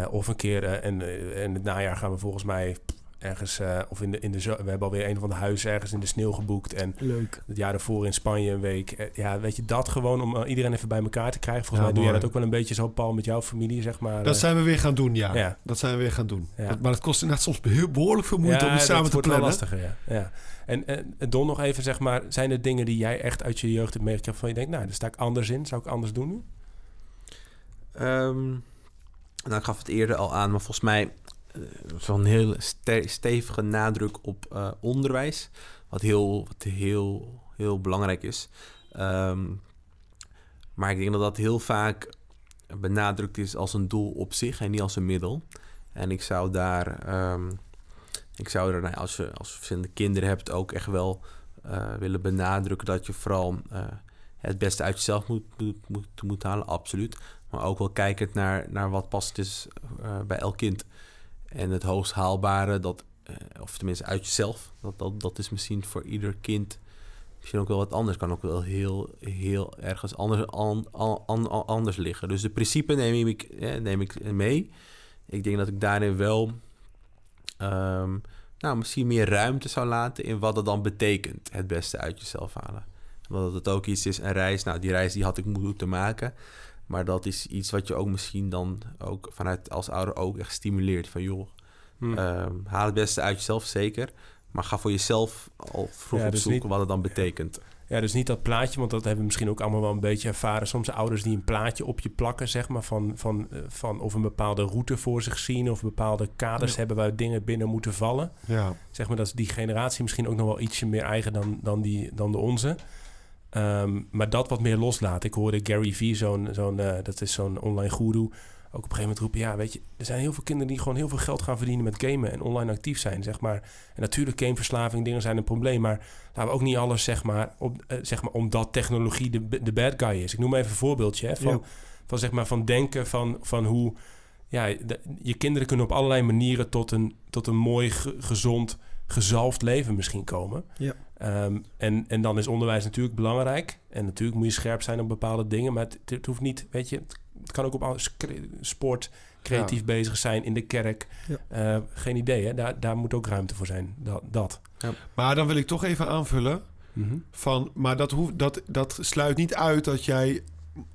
Of een keer, eh, en in het najaar gaan we volgens mij ergens, eh, of in de, in de zo- we hebben alweer een van de huizen ergens in de sneeuw geboekt. En Leuk. het jaar daarvoor in Spanje een week. Eh, Ja, weet je, dat gewoon om eh, iedereen even bij elkaar te krijgen. Volgens Ja, mij doe jij dat ook wel een beetje zo, Paul, met jouw familie, zeg maar. Dat zijn we weer gaan doen, ja. Ja. Dat zijn we weer gaan doen. Ja. Dat- maar het kost inderdaad soms heel behoorlijk veel moeite om samen te wordt wel plannen. lastiger, ja. ja. En, en Don, nog even zeg maar, zijn er dingen die jij echt uit je jeugd hebt meegekregen van je denkt, nou, daar sta ik anders in, zou ik anders doen nu? Ehm, nou, ik gaf het eerder al aan, maar volgens mij eh, wel een heel ste- stevige nadruk op eh, onderwijs. Wat heel, wat heel, heel belangrijk is. Ehm, maar ik denk dat dat heel vaak benadrukt is als een doel op zich en niet als een middel. En ik zou daar, ehm, ik zou er, nou als je als je verschillende kinderen hebt, ook echt wel eh, willen benadrukken dat je vooral eh, het beste uit jezelf moet, moet, halen, absoluut. Maar ook wel kijkend naar, naar wat past is eh, bij elk kind. En het hoogst haalbare, dat, eh, of tenminste uit jezelf, dat, dat, dat is misschien voor ieder kind misschien ook wel wat anders. Kan ook wel heel, heel ergens anders, an, an, an- anders liggen. Dus de principe neem ik, eh, neem ik mee. Ik denk dat ik daarin wel ehm, nou, misschien meer ruimte zou laten in wat het dan betekent. Het beste uit jezelf halen. Want het ook iets is, een reis. Nou, die reis die had ik moeten maken. Maar dat is iets wat je ook misschien dan ook vanuit als ouder ook echt stimuleert. Van joh, Hm. ehm, haal het beste uit jezelf zeker. Maar ga voor jezelf al vroeg Ja, op dus zoek niet- wat het dan betekent. Ja, dus niet dat plaatje, want dat hebben we misschien ook allemaal wel een beetje ervaren. Soms ouders die een plaatje op je plakken, zeg maar, van, van, eh, van of een bepaalde route voor zich zien... of bepaalde kaders Ja. hebben waar dingen binnen moeten vallen. Ja. Zeg maar, dat is die generatie misschien ook nog wel ietsje meer eigen dan, dan, die, dan de onze. Ehm, maar dat wat meer loslaten. Ik hoorde Gary Vee, zo'n, zo'n, eh, dat is zo'n online guru, ook op een gegeven moment roepen... ja, weet je, er zijn heel veel kinderen die gewoon heel veel geld gaan verdienen met gamen... en online actief zijn, zeg maar. En natuurlijk, gameverslaving, dingen zijn een probleem... maar laten we ook niet alles, zeg maar, op, eh, zeg maar omdat technologie de, de bad guy is. Ik noem even een voorbeeldje, hè, van, Ja. van, zeg maar, van denken van, van hoe ja, de- je kinderen kunnen op allerlei manieren tot een, tot een mooi, ge- gezond, gezalfd leven misschien komen. Ja. Ehm, en, en dan is onderwijs natuurlijk belangrijk. En natuurlijk moet je scherp zijn op bepaalde dingen. Maar het, het hoeft niet, weet je, het, kan ook op sport, creatief bezig zijn, in de kerk. Ja. Eh, geen idee, hè? Daar, daar moet ook ruimte voor zijn. Dat. dat. Maar dan wil ik toch even aanvullen. Mhm. Van, maar dat, hoeft, dat, dat sluit niet uit dat jij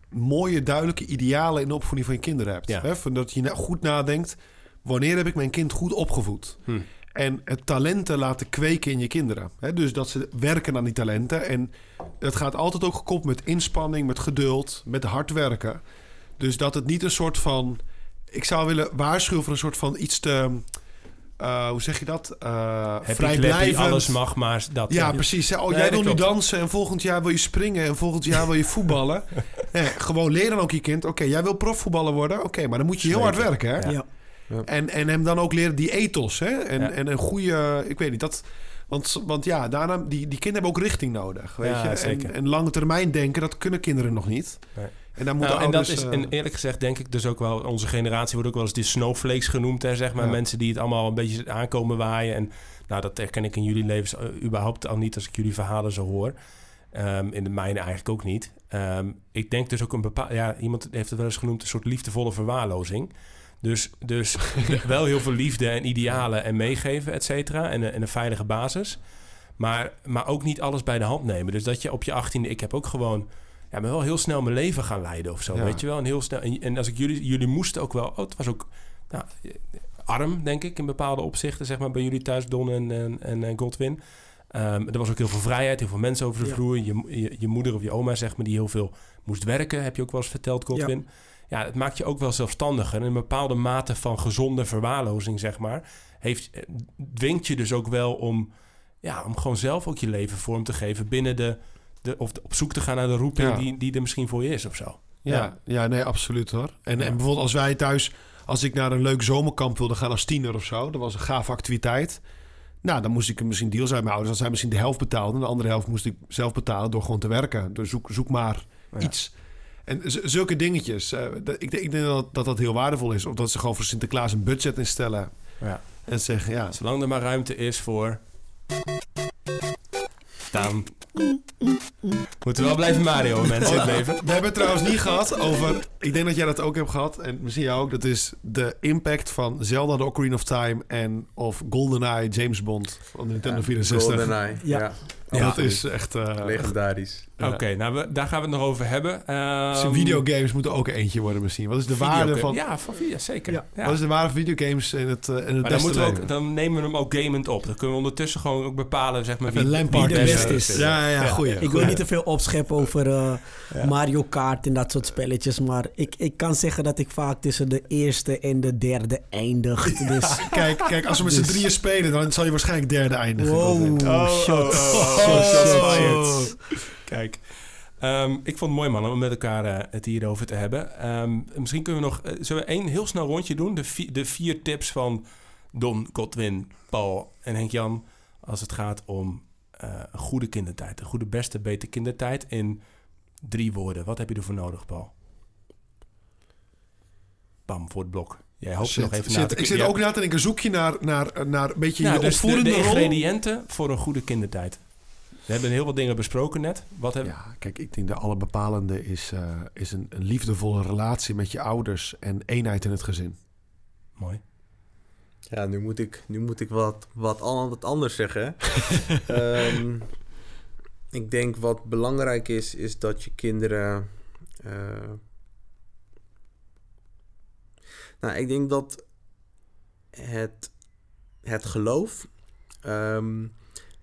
mooie, duidelijke idealen in de opvoeding van je kinderen hebt. Ja. Hè? Van dat je goed nadenkt, wanneer heb ik mijn kind goed opgevoed? Hm. En het talenten laten kweken in je kinderen. Hè? Dus dat ze werken aan die talenten. En het gaat altijd ook gekoppeld met inspanning, met geduld, met hard werken. Dus dat het niet een soort van... Ik zou willen waarschuwen voor een soort van iets te... eh, hoe zeg je dat? Uh, vrijblijvend. alles mag, maar dat... Ja, precies. Oh, Nee, jij dat wil nu dansen en volgend jaar wil je springen en volgend jaar wil je voetballen. *laughs* nee, gewoon leren dan ook je kind. Oké, jij wil profvoetballer worden. Oké, maar dan moet je heel hard werken. Hè? Ja. Ja. En, en hem dan ook leren die ethos. Hè? En, Ja. en een goede, ik weet niet, dat... Want, want ja, daarna, die, die kinderen hebben ook richting nodig. Weet Ja, je? zeker. En, en lange termijn denken, dat kunnen kinderen nog niet. Nee. En daar moeten Nou, en dat is, eh, en eerlijk gezegd denk ik dus ook wel, onze generatie wordt ook wel eens de snowflakes genoemd, hè, zeg maar. Mensen die het allemaal een beetje aankomen waaien. En nou, dat herken ik in jullie levens eh, überhaupt al niet als ik jullie verhalen zo hoor. Ehm, in de mijne eigenlijk ook niet. Ehm, ik denk dus ook een bepaald, ja, iemand heeft het wel eens genoemd, een soort liefdevolle verwaarlozing. Dus, dus *laughs* wel heel veel liefde en idealen en meegeven, et cetera. En, een- en een veilige basis. Maar, maar ook niet alles bij de hand nemen. Dus dat je op je achttiende... Ik heb ook gewoon... Ja, ben wel heel snel mijn leven gaan leiden of zo, Ja. weet je wel. En, heel snel, en, en als ik jullie... Jullie moesten ook wel... Oh, het was ook nou, arm, denk ik, in bepaalde opzichten. Zeg maar bij jullie thuis, Don en, en, Godwin. Ehm, er was ook heel veel vrijheid, heel veel mensen over de Ja. vloer. Je, je, je moeder of je oma, zeg maar, die heel veel moest werken. Heb je ook wel eens verteld, Godwin. Ja. Het maakt je ook wel zelfstandiger. En een bepaalde mate van gezonde verwaarlozing, zeg maar... Heeft, eh, dwingt je dus ook wel om... Ja, om gewoon zelf ook je leven vorm te geven binnen de... de of de- op zoek te gaan naar de roeping Ja. die, die er misschien voor je is of zo. Ja, ja, nee, absoluut hoor. En, Ja. en bijvoorbeeld als wij thuis, als ik naar een leuk zomerkamp wilde gaan als tiener of zo, dat was een gave activiteit. Nou, dan moest ik misschien deal zijn met mijn ouders. Dan zij misschien de helft betaalden. En de andere helft moest ik zelf betalen door gewoon te werken. Dus zoek, zoek maar Ja. iets. En zulke dingetjes. eh, ik, denk- ik denk dat, dat dat heel waardevol is. Of dat ze gewoon voor Sinterklaas een budget instellen. Ja. En zeggen, ja, Zolang er maar ruimte is voor... Dan... Moeten we wel blijven Mario, mensen in het leven. We hebben het trouwens niet gehad over... Ik denk dat jij dat ook hebt gehad. En misschien jou ook. Dat is de impact van Zelda The Ocarina of Time... en of GoldenEye James Bond van de Nintendo 64. GoldenEye. Ja. Ja. Dat absoluut. is echt... eh legendarisch. Ja. Oké, nou, we, daar gaan we het nog over hebben. Ehm, videogames moeten ook eentje worden misschien. Wat is de waarde van... Ja, van video, zeker. Ja. Ja. Wat is de waarde van videogames in het, eh, in het Maar dan, beste moeten we ook, dan nemen we hem ook gamend op. Dan kunnen we ondertussen gewoon ook bepalen zeg maar, wie, de beste is. Ja, ja, ja, goeie. Ik wil niet te veel opscheppen over eh, Ja. Mario Kart en dat soort spelletjes. Maar ik, ik kan zeggen dat ik vaak tussen de eerste en de derde eindig. Dus Kijk, kijk, als we met z'n Dus- drieën spelen... dan zal je waarschijnlijk derde eindigen. wow, Oh, shots. oh, oh, shots, shots shots. Kijk. Ehm, ik vond het mooi, man, om met elkaar eh, het hierover te hebben. Ehm, misschien kunnen we nog... eh, zullen we één heel snel rondje doen? De, vi- de vier tips van Don, Godwin, Paul en Henk-Jan... als het gaat om eh, een goede kindertijd. Een goede, beste, beter kindertijd in drie woorden. Wat heb je ervoor nodig, Paul? Bam, voor het blok. Jij hoopt nog even shit. na te Ik zit ja. ook na te denken, zoek je naar, naar, naar een beetje Nou, je dus de, de rol? ingrediënten voor een goede kindertijd. We hebben heel wat dingen besproken net. Wat hebben Ja, kijk, ik denk de allerbepalende is, eh, is een, een liefdevolle relatie met je ouders en eenheid in het gezin. Mooi. Ja, nu moet ik, nu moet ik wat, wat, wat anders zeggen. *laughs* Ehm, ik denk wat belangrijk is, is dat je kinderen. eh, nou, ik denk dat het, het geloof. ehm,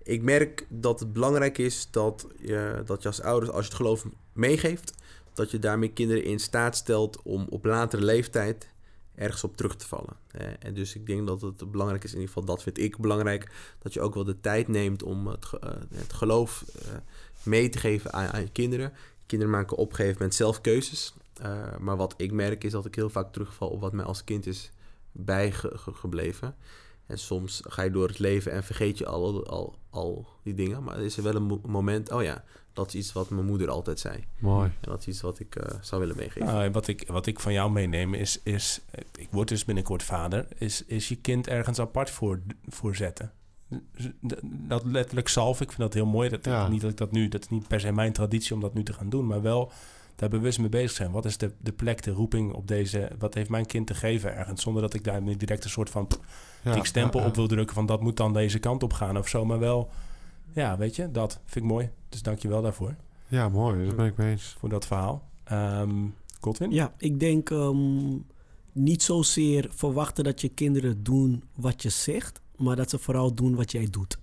ik merk dat het belangrijk is dat je, dat je als ouders, als je het geloof meegeeft, dat je daarmee kinderen in staat stelt om op latere leeftijd ergens op terug te vallen. Eh, en dus ik denk dat het belangrijk is, in ieder geval dat vind ik belangrijk, dat je ook wel de tijd neemt om het, eh, het geloof eh, mee te geven aan, aan je kinderen. Kinderen maken op een gegeven moment zelf keuzes. Maar wat ik merk is dat ik heel vaak terugval op wat mij als kind is bijgebleven. En soms ga je door het leven en vergeet je al, al, al die dingen. Maar er is er wel een mo- moment, oh ja, dat is iets wat mijn moeder altijd zei. Mooi. En dat is iets wat ik eh, zou willen meegeven. Nou, wat, ik, wat ik van jou meeneem is, is ik word dus binnenkort vader, is, is je kind ergens apart voor, voor zetten. Dat letterlijk zalf, ik vind dat heel mooi. Dat, Ja. Niet dat ik dat nu, dat is niet per se mijn traditie om dat nu te gaan doen, maar wel daar bewust mee bezig zijn. Wat is de, de plek, de roeping op deze, wat heeft mijn kind te geven ergens? Zonder dat ik daar niet direct een soort van Ja, dik stempel ja, ja. op wil drukken van dat moet dan deze kant op gaan of zo. Maar wel, ja, weet je, dat vind ik mooi. Dus dank je wel daarvoor, Ja, mooi. Daar ben ik mee eens. voor dat verhaal. Ehm Godwin? Ja, ik denk ehm, niet zozeer verwachten dat je kinderen doen wat je zegt, maar dat ze vooral doen wat jij doet.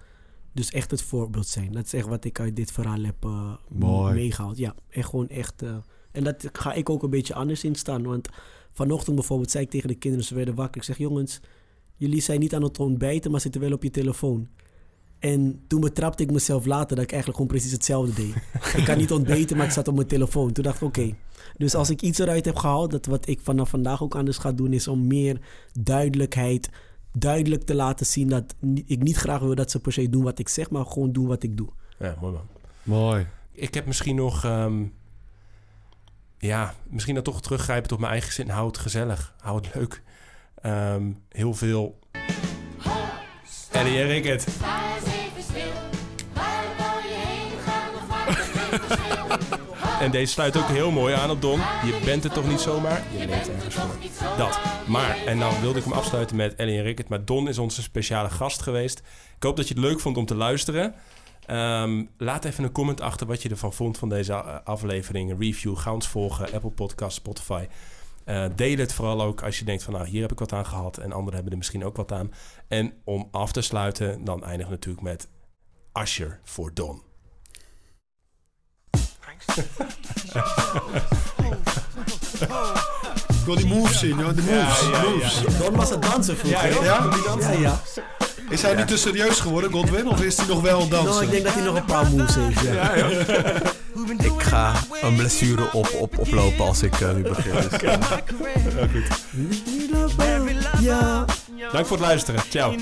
Dus echt het voorbeeld zijn. Dat is echt wat ik uit dit verhaal heb Mooi. meegehaald. Ja, en gewoon echt. eh, en dat ga ik ook een beetje anders in staan. Want vanochtend bijvoorbeeld zei ik tegen de kinderen, ze werden wakker. Ik zeg, jongens, jullie zijn niet aan het ontbijten, maar zitten wel op je telefoon. En toen betrapte ik mezelf later dat ik eigenlijk gewoon precies hetzelfde deed. *laughs* ik kan niet ontbeten, maar ik zat op mijn telefoon. Toen dacht ik, oké. Dus als ik iets eruit heb gehaald, dat wat ik vanaf vandaag ook anders ga doen, is om meer duidelijkheid, duidelijk te laten zien dat ik niet graag wil dat ze per se doen wat ik zeg, maar gewoon doen wat ik doe. Ja, mooi man. Mooi. Ik heb misschien nog... ehm, ja, misschien dan toch teruggrijpen op mijn eigen zin. Hou het gezellig. Hou het leuk. Ehm, heel veel... Ellie en Rickert. Even stil. Waar je heen gaan of waar is? En deze sluit ook heel mooi aan op Don. Je bent het toch niet zomaar? Je leeft ergens voor. Dat. Maar, en dan wilde ik hem afsluiten met Ellie en Rickert. Maar Don is onze speciale gast geweest. Ik hoop dat je het leuk vond om te luisteren. Ehm, laat even een comment achter wat je ervan vond van deze eh, aflevering. Review, ga ons volgen. Apple Podcast, Spotify. Eh, deel het vooral ook als je denkt van... nou, hier heb ik wat aan gehad. En anderen hebben er misschien ook wat aan. En om af te sluiten, dan eindigen natuurlijk met... Asher voor Don. Ik *laughs* wil die moves zien, joh. De moves. moves. Don was het dansen vroeger. Ja? ja, ja. Is hij nu te serieus geworden, Godwin? Of is hij nog wel dansen? Nou, ik denk dat hij nog een paar moves heeft. Ja. *laughs* Ik ga een blessure op, op, oplopen als ik eh, nu begin. *laughs* Dus, Ja. Dank voor het luisteren. Ciao.